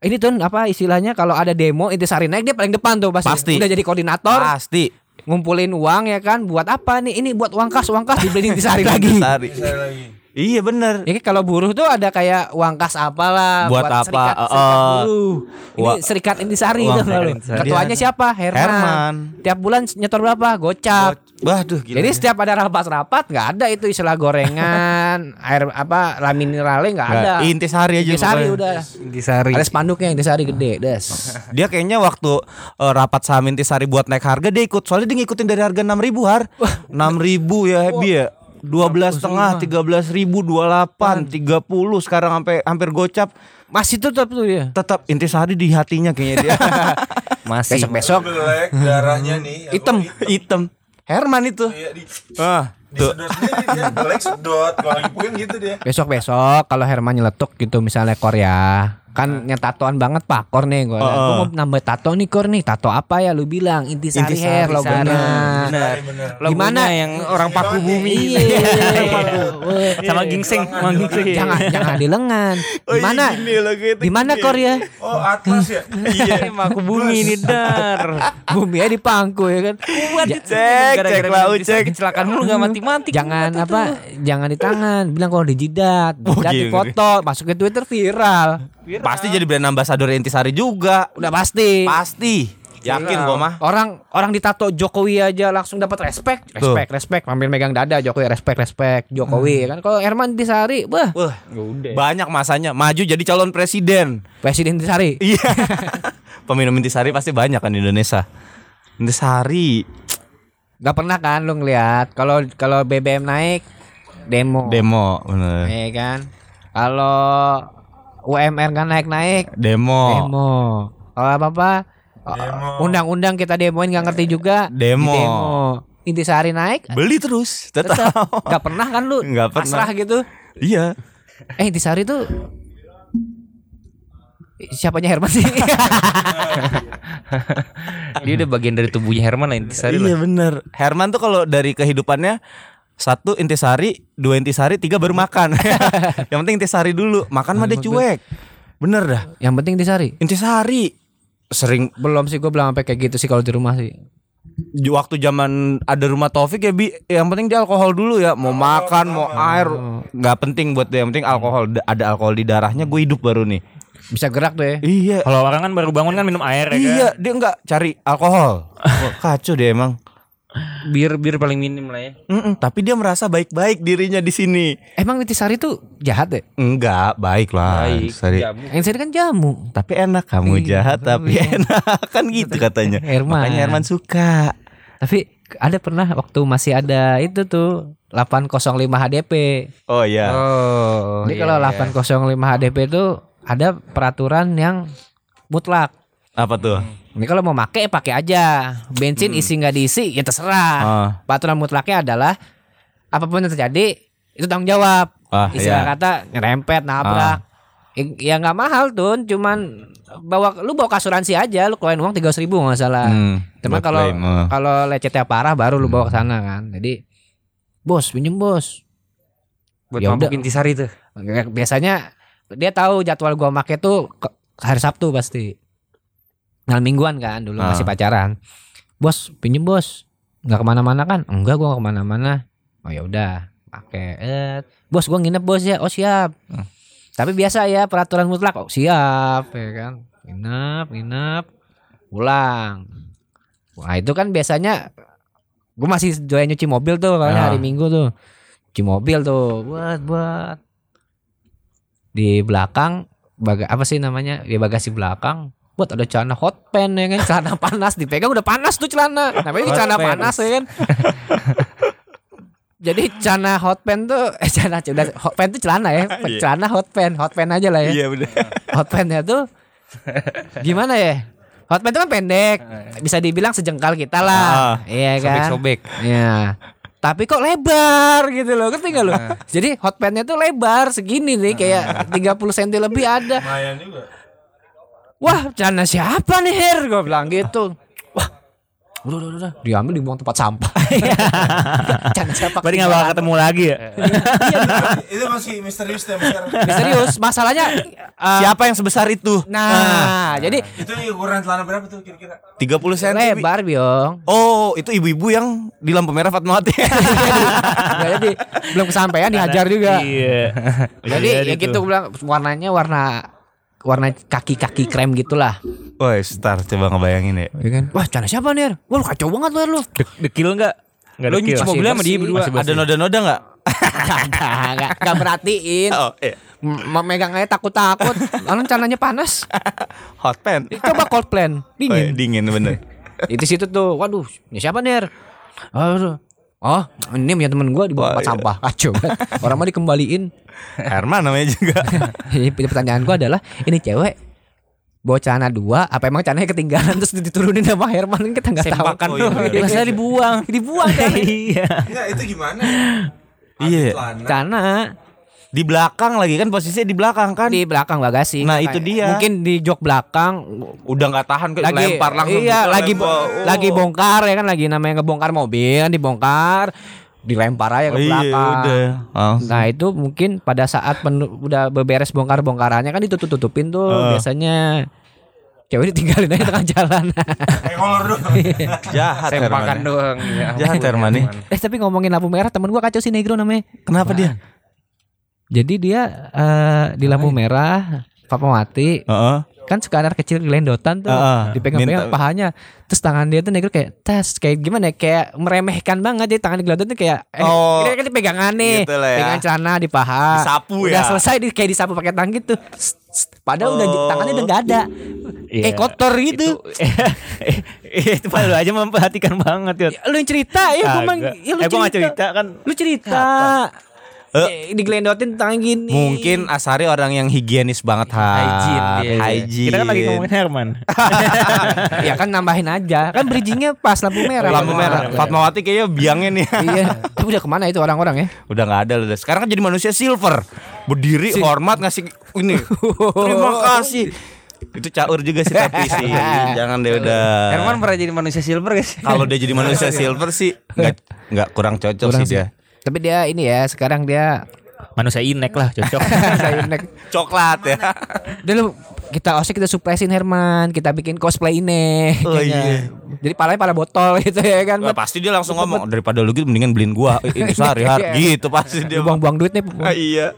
ini tuh apa istilahnya kalau ada demo Intisari naik dia paling depan tuh pasti. Pasti. Udah jadi koordinator, Pasti. ngumpulin uang ya kan buat apa nih? Ini buat uang kas, uang kas dibeli Intisari lagi. Intisari. Lagi. Iya benar. Ya kalau buruh tuh ada kayak uang kas apalah Buat apa? serikat, Eh, serikat buruh. Ini Wa- serikat Intisari serikat lalu. Ketuanya siapa? Herman. Herman. Tiap bulan nyetor berapa? Gocap. Waduh gila. Jadi setiap ada rapat-rapat nggak ada itu istilah gorengan, air apa lah mineralnya nggak ada. Intisari aja Intisari udah. Intisari. Ada spanduknya Intisari gede, des. Dia kayaknya waktu eh, rapat saham intisari buat naik harga dia ikut. Soalnya dia ngikutin dari harga 6000 har. 6000 ya Happy ya. 12 setengah, 13 ribu, 28, 30 sekarang sampai hampir gocap. Masih tetap tuh dia. Tetap intisari di hatinya kayaknya dia. Masih. Besok-besok Belek darahnya nih. hitam, hitam. Herman itu. Iya di Ah, tuh. dia. Belek sedot. Kalau gitu dia. besok-besok kalau Herman nyeletuk gitu misalnya Kor ya. Kan yang tatoan banget Pak Kor nih gue. Heeh. mau nambah tato nih Kor nih. Tato apa ya lu bilang? Intisari, hair logonya. Benar. bener. Gimana? Yang orang paku bumi. Iya. Sama gingseng, jangan jangan di lengan. Oh, Di mana? iya, gini logo itu Di mana gini. Kor ya? Oh Atlas ya. Iya, paku bumi ini dar. Bumi ya di pangku ya kan. Cek, cek lah, cek. Kecelakaan mulu gak mati-mati. jangan apa? Jangan di tangan. Bilang kalau di jidat, Oh, jidat dipoto, masuk ke Twitter viral. Pasti jadi brand ambassador intisari juga. Udah pasti. Pasti. Yakin gua mah. Orang orang ditato Jokowi aja langsung dapat respect, Tuh. respect, respect, sambil megang dada Jokowi, respect, respect, Jokowi kan. Kalau Herman Disari, wah, Wah, banyak masanya maju jadi calon presiden. Presiden Disari. Iya. Peminum intisari pasti banyak kan di Indonesia. Intisari Gak pernah kan lu ngeliat kalau kalau BBM naik demo. demo, bener. Ya kan? Kalau UMR kan naik-naik Demo. demo. Kalau apa-apa Demo. undang-undang kita demoin nggak ngerti juga Demo. di demo. Intisari naik Beli terus, tetap. tetap nggak pernah kan lu Nggak pernah. pasrah gitu. iya. Eh Intisari tuh siapanya Herman sih? Dia udah bagian dari tubuhnya Herman lah Intisari iya lah. bener. Herman tuh kalau dari kehidupannya satu intisari, dua intisari, tiga baru makan. Yang penting intisari dulu. Makan mah dia cuek. Bener dah. Yang penting Intisari. Intisari sering Belum sih gue belum sampai kayak gitu sih kalau di rumah sih. waktu zaman ada rumah Taufik ya bi yang penting dia alkohol dulu ya mau makan mau air nggak penting buat dia yang penting alkohol ada alkohol di darahnya gue hidup baru nih Bisa gerak deh. iya Kalau orang kan baru bangun kan minum air ya kan. iya dia nggak cari alkohol Wah, kacau dia emang Bir bir paling minim lah ya. Mm-mm, tapi dia merasa baik-baik dirinya di sini Emang Intisari tuh jahat deh. enggak baik lah Baik. Intisari. Jamu. Intisari kan jamu. tapi enak kamu Iya. jahat tapi enak kan gitu katanya Herman. makanya Herman suka Tapi ada pernah waktu masih ada itu tuh 805 HDP. oh iya Oh. Jadi iya, kalau iya. 805 HDP itu ada peraturan yang mutlak. apa tuh Ini kalau mau pakai pakai aja. Bensin isi nggak diisi ya terserah. Ah. Peraturan mutlaknya adalah apa pun yang terjadi itu tanggung jawab. Ah, Istilah iya. kata nyerempet, nabrak. Ya- Ya nggak mahal tuh, cuman bawa lu bawa asuransi aja, lu keluarin uang tiga ribu nggak salah. Hmm, Cuman kalau ah. kalau lecetnya parah baru lu bawa ke sana kan. Jadi bos pinjem bos. buat Ya tuh. Biasanya dia tahu jadwal gua make tuh hari Sabtu pasti. Malam mingguan kan dulu Ah. masih pacaran. Bos pinjem bos. Nggak ke mana-mana kan? Enggak gua nggak ke mana-mana. Oh ya udah pakai. Eh, bos gua nginep bos ya. Oh siap. Hmm. Tapi biasa ya peraturan mutlak. Oh siap ya kan. Nginep, nginep, pulang. Wah itu kan biasanya gue masih doyan nyuci mobil tuh kalau Ah. hari Minggu tuh. Cuci mobil tuh buat buat di belakang baga apa sih namanya di bagasi belakang buat ada celana hot pen ya kan? Celana panas dipegang udah panas tuh celana. Namanya celana panas ya kan? Jadi celana hot pen tuh eh celana udah hot pen tuh celana ya. Celana hot pen hot pen aja lah ya. Iya bener. hot pennya tuh gimana ya? Hot pen itu kan pendek bisa dibilang sejengkal kita lah. Iya kan? Sobek-sobek. Iya. Tapi kok lebar gitu loh, ngerti gak lo? Jadi hot pen-nya tuh lebar segini nih kayak 30 cm lebih ada. Lumayan juga. Wah, celana siapa nih Her? Gue bilang gitu. Wah, udah udah udah, diambil dibuang tempat sampah. celana siapa? Berarti gak bakal ketemu lagi ya itu masih misterius deh sekarang. Serius, masalahnya uh, Siapa yang sebesar itu? Nah, jadi itu ukuran celana berapa tuh kira-kira? 30 cm. lebar biong. Oh, itu ibu-ibu yang di lampu merah Fatmawati. Nggak jadi belum kesampaian dihajar juga. Iya Jadi ya gitu bilang warnanya warna warna kaki-kaki krem gitulah. Woi, star coba ngebayangin ya. Ya kan? Wah, celana siapa nih? Wah, lu kacau banget lu. lu. Dek- Dekil gak? Gak Lu dekil nyuci mobilnya sama dia berdua. Ada noda-noda nggak? Enggak, enggak, enggak merhatiin. Oh, iya. M- megang aja takut-takut. Lalu celananya panas. Hot pen. Coba cold plan, Oh, iya, dingin. dingin bener. Itu situ tuh, waduh, ini siapa nih? Aduh. Oh, ini punya temen gue di Wah, bawah iya. sampah. Kacau. banget. Orang mah dikembaliin. Herman namanya juga. Jadi pertanyaan gue adalah, ini cewek bawa celana dua, apa emang celananya ketinggalan terus diturunin sama Herman kan kita nggak tahu. Sempakan Oh, tuh. iya. Masa dibuang. dibuang kan? Iya Enggak, itu gimana ya? Iya. Celana. Di belakang lagi kan posisinya di belakang kan. di belakang bagasi. Nah, itu dia. Mungkin di jok belakang Udah nggak tahan ke lagi lempar langsung. iya gitu, lagi lempar. Oh. lagi bongkar ya kan lagi namanya ngebongkar mobil kan dibongkar dilempar aja ke Oh, iya, belakang udah. Oh. nah itu mungkin pada saat udah beberes bongkar bongkarannya kan ditutup tutupin tuh Uh. biasanya cewek ditinggalin aja tengah jalan Kayak doang. Jahat Sempakan Herman. doang. Ya Jahat nih. eh tapi ngomongin lampu merah temen gua kacau si negro namanya Kenapa dia? Jadi dia eh, di lampu merah Fatmawati Heeh. kan suka anak kecil gelendotan tuh. Heeh. dipegang-pegang Minta- pahanya. Terus tangan dia tuh negro kayak tas kayak gimana ya, kayak meremehkan banget jadi tangan digelodotin tuh kayak eh Oh, kan dipegangan nih. Gitu ya. pegang celana di paha Disapu udah ya. selesai di, kayak disapu pakai tangan gitu. Padahal udah Oh. tangannya udah nggak ada. Iya. kayak kotor gitu. Itu padahal lu aja memperhatikan banget ya Ya, lu yang cerita ya gua mang ya, lu Eh gua gak cerita. kan. Lu cerita. Eh. Eh, digelendotin tangan gini Mungkin Asari orang yang higienis banget ha. Hygiene, iya. Hygiene. Kita kan lagi ngomongin Herman ya kan nambahin aja kan bridgingnya pas lampu merah lampu merah. Fatmawati kayaknya biangnya nih. iya tapi udah ke mana itu orang-orang ya Udah nggak ada udah. Sekarang kan jadi manusia silver. Berdiri hormat ngasih ini. Terima kasih. Itu caur juga sih tapi sih. Jangan deh udah. Herman pernah jadi manusia silver guys. Kalau dia jadi manusia silver sih nggak nggak kurang cocok Kurang sih dia. Tapi dia ini ya sekarang dia Manusia inek lah cocok saya naik Coklat ya. Udah lu kita osek kita surprisein Herman, kita bikin cosplay ini. Oh, iya. Jadi palanya pala botol gitu ya kan. Wah, pasti dia langsung ngomong daripada lu gitu mendingan beliin gua ini sehari hari gitu pasti dia. buang-buang duit nih. Ah, iya.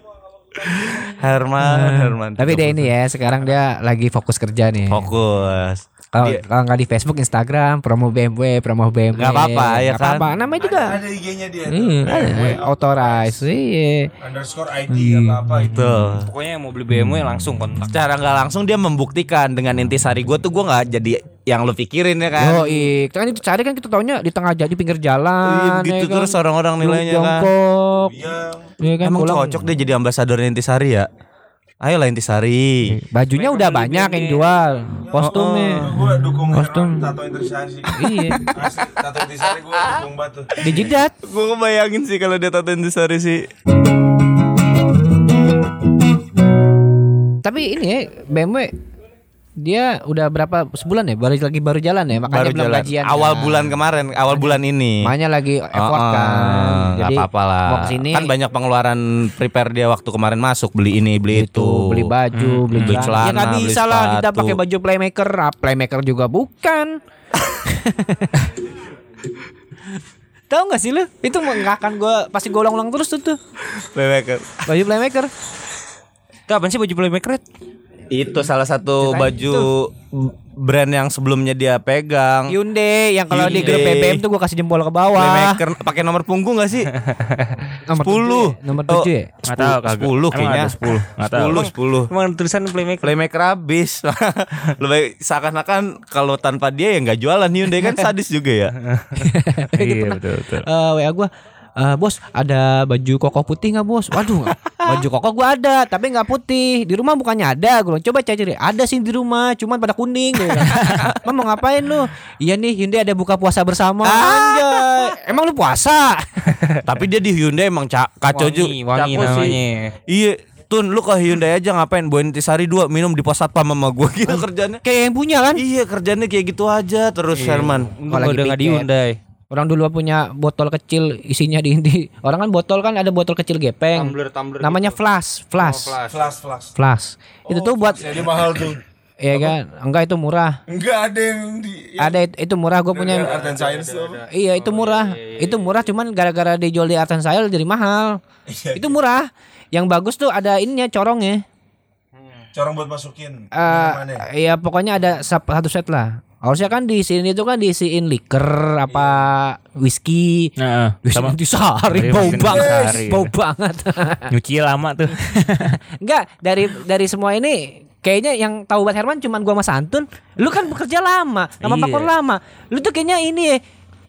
Herman, Herman. Tapi dia ini ya, sekarang dia lagi fokus kerja nih. fokus. Kalau Dia- kalau nggak di Facebook, Instagram, promo BMW, promo BMW. Nggak apa-apa, ya Nggak kan? apa-apa. Namanya juga. Ada IG-nya dia. tuh. Iya, ada. authorize. Iya. Underscore ID apa apa itu. Tuh. Pokoknya yang mau beli BMW langsung kontak. Secara nggak langsung dia membuktikan dengan intisari gue tuh gue nggak jadi yang lu pikirin ya kan. Yo, iya. Kan itu cari kan kita taunya di tengah jadi pinggir Iya, jalan. gitu ya kan? terus orang-orang nilainya kan. Jongkok. Iya. Iya kan Emang pulang. cocok dia jadi ambasador Intisari ya. Ayolah Intisari. Bajunya udah banyak yang jual. Kostumnya. Gue dukung Kostum. Tato intisari. Iya. Tato intisari gue dukung batu. Di jidat. gue kebayangin sih kalau dia tato Intisari sih. Tapi ini ya BMW dia udah berapa sebulan ya baru lagi baru jalan ya makanya Baru belum jalan. gajian Awal bulan kemarin, awal bulan ini. makanya lagi effort Oh, kan nggak apa-apa lah. mau ke sini Kan banyak pengeluaran prepare dia waktu kemarin masuk beli ini beli itu itu. beli baju beli, beli celana. ya nggak beli bisa lah kita pakai baju playmaker ah, playmaker juga bukan Tahu gak sih lu? Itu nggak akan gue pasti gue ulang-ulang terus tuh tuh Playmaker. baju playmaker. Itu apaan sih baju playmaker? Itu salah satu baju brand yang sebelumnya dia pegang. Hyundai yang kalau di grup. BBM tuh gua kasih jempol ke bawah. Playmaker pakai nomor punggung gak sih? Nomor 10. tujuh ya? Nomor Oh, 7 ya? Nggak tahu kagak. 10 Emang kayaknya. ada 10. Nggak tahu. 10 10. Emang tulisan playmaker. Playmaker habis. Lebih seakan-akan kalau tanpa dia ya nggak jualan Hyundai kan sadis juga ya. iya betul betul. Eh, WA gua "Eh, bos ada baju koko putih nggak bos? Waduh baju koko gua ada tapi nggak putih di rumah bukannya ada gue bilang, coba cari ada sih di rumah cuman pada kuning gitu. Mam mau ngapain lu? Iya nih Hyundai ada buka puasa bersama. Anjay. Emang lu puasa? Tapi dia di Hyundai emang ca- kacau juga. Wangi, wangi namanya. Iya, Tun lu ke Hyundai aja ngapain? Bawain intisari dua minum di pos satpam sama gua gitu kerjanya. Kayak yang punya kan? Iya kerjanya kayak gitu aja terus Herman. Untung Kalau lagi udah nggak di. Hyundai. Orang dulu punya botol kecil isinya di inti. Orang kan botol kan ada botol kecil gepeng. tumbler Namanya flash, flash, Flash flash. flash. Itu tuh buat Jadi mahal tuh. Iya kan? Enggak itu murah. Enggak ada yang di Ada it- itu murah gue punya. Art and Science apa? Iya itu murah. Itu murah cuman gara-gara dijual di Art and Sale jadi mahal. itu murah. Yang bagus tuh ada ininya corongnya. Corong buat masukin. Minumannya. iya pokoknya ada satu set lah. Harusnya kan di sini itu kan diisiin liker apa whisky. Nah, Sama sama disari Iya, bau mungkin banget, bau banget. nyuci lama tuh. Enggak, dari dari semua ini kayaknya yang tahu buat Herman cuman gua sama Santun. Lu kan bekerja lama, sama Iya. Pakor lama. Lu tuh kayaknya ini ya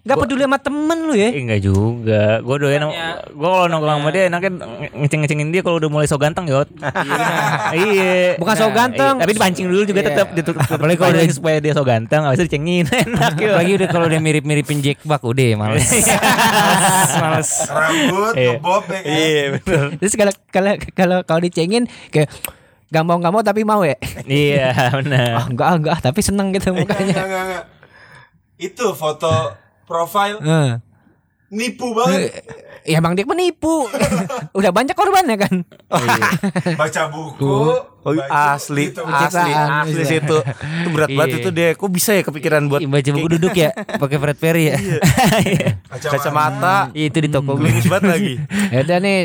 Gak peduli sama temen lu ya Eh enggak juga. Gue doyan gua kalau nongkrong sama dia enaknya ngeceng-ngecengin dia kalau udah mulai so ganteng, Yot. iya. Bukan so ganteng. Iya, Tapi dipancing dulu juga tetap ditutup. Apalagi kalau udah supaya dia so ganteng, habis itu dicengin enak Yot. Apalagi udah kalau udah mirip-miripin Jack Buck udah males. males. Rambut, ngebob ya kan. Iya betul. Terus kalau kalau kalau kalau dicengin kayak gak mau gak mau tapi mau ya Iya, benar. ah, enggak enggak tapi seneng gitu Enggak, mukanya enggak, enggak, enggak. Itu foto profile Heeh. nipu banget. ya bang Dik menipu udah banyak korbannya kan Baca buku. Oh, baca asli, gitu. asli, asli bisa. situ. Itu berat banget Iya. itu deh. Kok bisa ya kepikiran buat Baca buku duduk ya, pakai Fred Perry ya. kacamata? Iya, itu di toko gue. Gelimis banget lagi. ya udah nih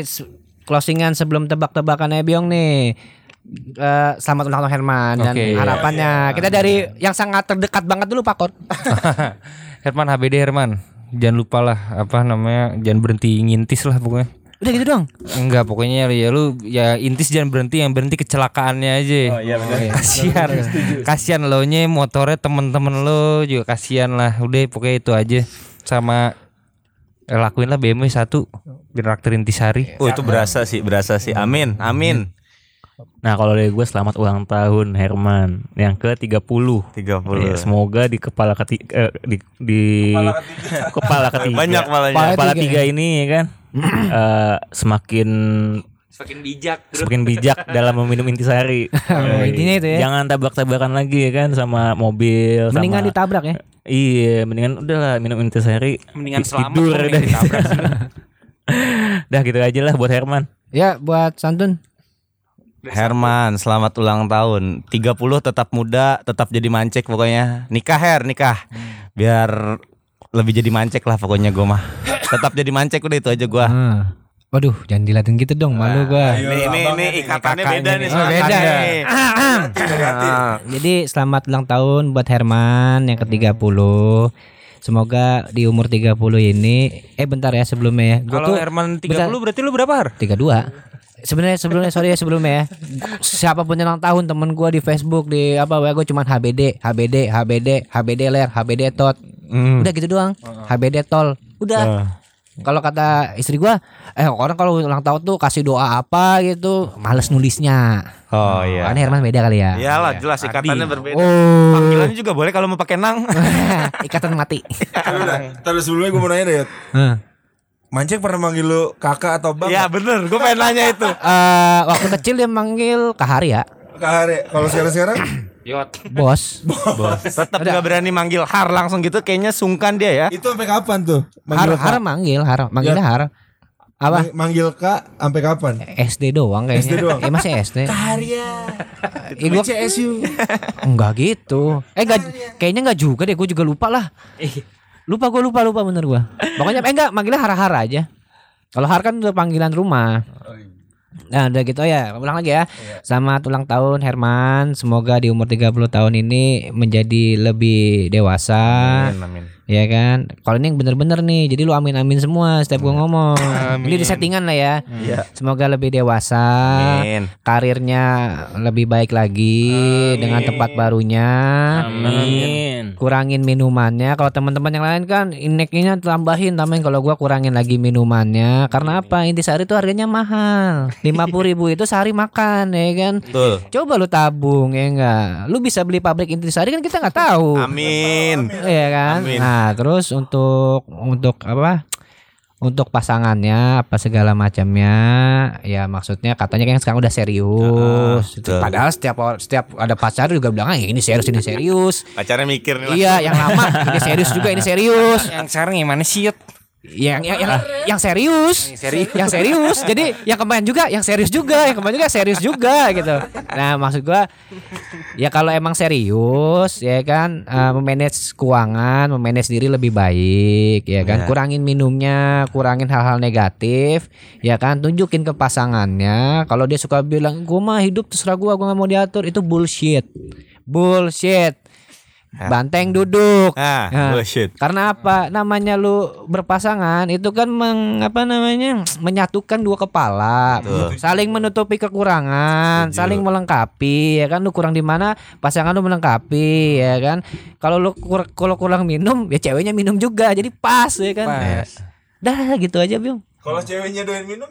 closingan sebelum tebak-tebakannya Biong nih Eh, selamat ulang tahun Herman dan Oke. harapannya kita dari yang sangat terdekat banget dulu Pak Kor Herman HBD Herman. Jangan lupa lah apa namanya, jangan berhenti ngintis lah pokoknya. udah gitu doang Enggak, pokoknya ya lu ya intis jangan berhenti, yang berhenti kecelakaannya aja. Oh iya benar. kasihan. kasihan lo nya motornya temen-temen lo juga kasihan lah. Udah pokoknya itu aja sama eh, lakuin lah BMW satu biar raktir intisari. Oh itu berasa sih, berasa sih. Amin, amin. Nah, kalau dari gue selamat ulang tahun Herman yang ke-30. 30. Iya, semoga di kepala ketiga di, di kepala ketiga Banyak malahnya. Kepala kepala tiga tiga ini ya kan eh, semakin Semakin bijak. semakin bijak dalam meminum intisari. Oh, intinya itu ya. Jangan tabrak-tabrakan lagi ya kan sama mobil mendingan sama ditabrak ya Iya, mendingan udahlah minum intisari. Mendingan Ti- selamat tidur ditabrak Dah gitu aja lah buat Herman. ya buat Santun Herman, selamat ulang tahun. 30 tetap muda, tetap jadi mancek pokoknya. Nikah Her, nikah. Biar lebih jadi mancek lah pokoknya gue mah. Tetap jadi mancek udah itu aja gua. Hmm. Waduh, jangan dilatin gitu dong, malu gua. Ayo, Ini ini ini nih, ikatannya beda nih. nih. Oh, sama beda. nih. Ah. Jadi selamat ulang tahun buat Herman yang ke-30. Semoga di umur 30 ini eh bentar ya sebelumnya ya. Gua Kalau Herman 30 bentar. berarti lu berapa har? 32. Sebenarnya sebelumnya sorry ya sebelumnya ya. Siapa pun yang ulang tahun temen gua di Facebook di apa ya gue cuman HBD, HBD, HBD, HBD ler, HBD tot. Udah gitu doang. HBD tol. Udah. Kalau kata istri gua, eh orang kalau ulang tahun tuh kasih doa apa gitu, males nulisnya. Oh iya. Kan Herman beda kali ya. Iyalah jelas ikatannya berbeda. Oh. Panggilannya juga boleh kalau mau pakai nang. Ikatan mati. Terus sebelumnya gue mau nanya deh. Yot. Mancek pernah manggil lu kakak atau bang? Iya bener, gue pengen nanya itu. Eh, waktu kecil dia manggil Kak Hari ya, Kak Hari. Kalau sekarang-sekarang bos. Tetap gak berani manggil Har langsung gitu, kayaknya sungkan dia ya. itu sampai kapan tuh? Har, Manggil Har Kak? manggil, Har, manggilnya Har. Apa? Mang- Manggil Kak sampai kapan? SD doang kayaknya. SD doang. Eh masih SD. Karya. Eh, gua, CSU. enggak gitu. Eh enggak, kayaknya enggak juga deh, gue juga lupa lah. Lupa gue lupa lupa bener gue. Pokoknya eh enggak manggilnya Har Har aja. Kalau Har kan udah panggilan rumah. Nah udah gitu ya ulang lagi ya Selamat ulang tahun Herman Semoga di umur 30 tahun ini Menjadi lebih dewasa Amin, amin. Ya kan Kalau ini yang bener-bener nih Jadi lu amin-amin semua Setiap gua ngomong Ini di settingan lah ya Iya. Semoga lebih dewasa Amin. Karirnya lebih baik lagi Dengan tempat barunya Amin. kurangin minumannya. Kalau teman-teman yang lain kan ineknya tambahin, tambahin. Kalau gua kurangin lagi minumannya. Karena apa? Intisari itu harganya mahal. 50.000 ribu itu sehari makan, ya kan? Betul. Coba lu tabung ya enggak. Lu bisa beli pabrik intisari kan kita nggak tahu. Amin. Iya kan? Amin. Nah, terus untuk untuk apa? Untuk pasangannya apa segala macamnya ya maksudnya katanya kan sekarang udah serius. betul. Padahal setiap setiap ada pacar juga bilang ah ini serius ini serius. Pacarnya mikir nih. Iya, yang lama ini serius juga ini serius. Yang sekarang gimana sih Yud? Yang yang yang, yang serius. Yang serius. Jadi yang kemarin juga yang serius juga, yang kemarin juga serius juga gitu. Nah, maksud gua ya kalau emang serius ya kan eh, memanage keuangan, memanage diri lebih baik ya kan. Ya. Kurangin minumnya, kurangin hal-hal negatif ya kan. Tunjukin ke pasangannya kalau dia suka bilang gua mah hidup terserah gua, gua nggak mau diatur itu bullshit. Bullshit. Banteng duduk. Ah, Nah, bullshit. Karena apa? Namanya lu berpasangan itu kan meng, apa namanya? menyatukan dua kepala, Betul. saling menutupi kekurangan, Setuju. saling melengkapi ya kan lu kurang di mana pasangan lu melengkapi ya kan. Kalau lu kur- kalau kurang minum ya ceweknya minum juga jadi pas ya kan. Pas. Dah gitu aja, Biung. Kalau ceweknya doyan minum,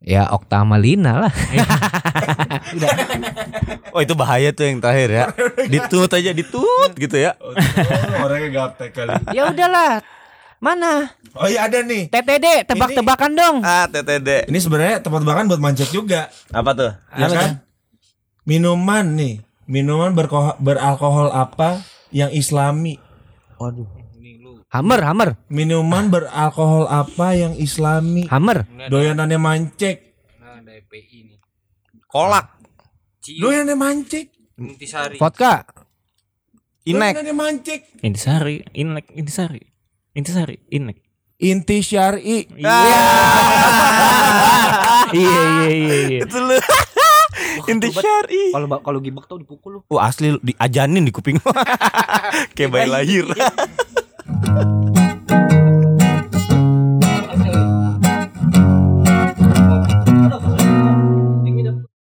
Ya Okta Malina lah. Oh itu bahaya tuh yang terakhir ya. Ditut aja ditut gitu ya. oh, orangnya gaptek kali. ya udahlah. Mana? Oh iya ada nih. TTD tebak-tebakan dong. Ah TTD. Ini sebenarnya tempat makan buat mancet juga, Apa tuh? ya kan? Minuman nih, minuman berko- beralkohol apa yang islami? Hammer, hammer, Minuman beralkohol apa yang islami? hammer. Doyanannya mancek. Kolak. Doyanannya mancek. Intisari. Vodka. Inek. Doyanannya mancek. Intisari, inek, intisari. Intisari, inek. Inti syari. Iya iya iya iya. Itu lu. Inti syari. Kalau kalau gibek tuh dipukul lu. Wah asli lu diajanin di kuping. Kayak bayi lahir.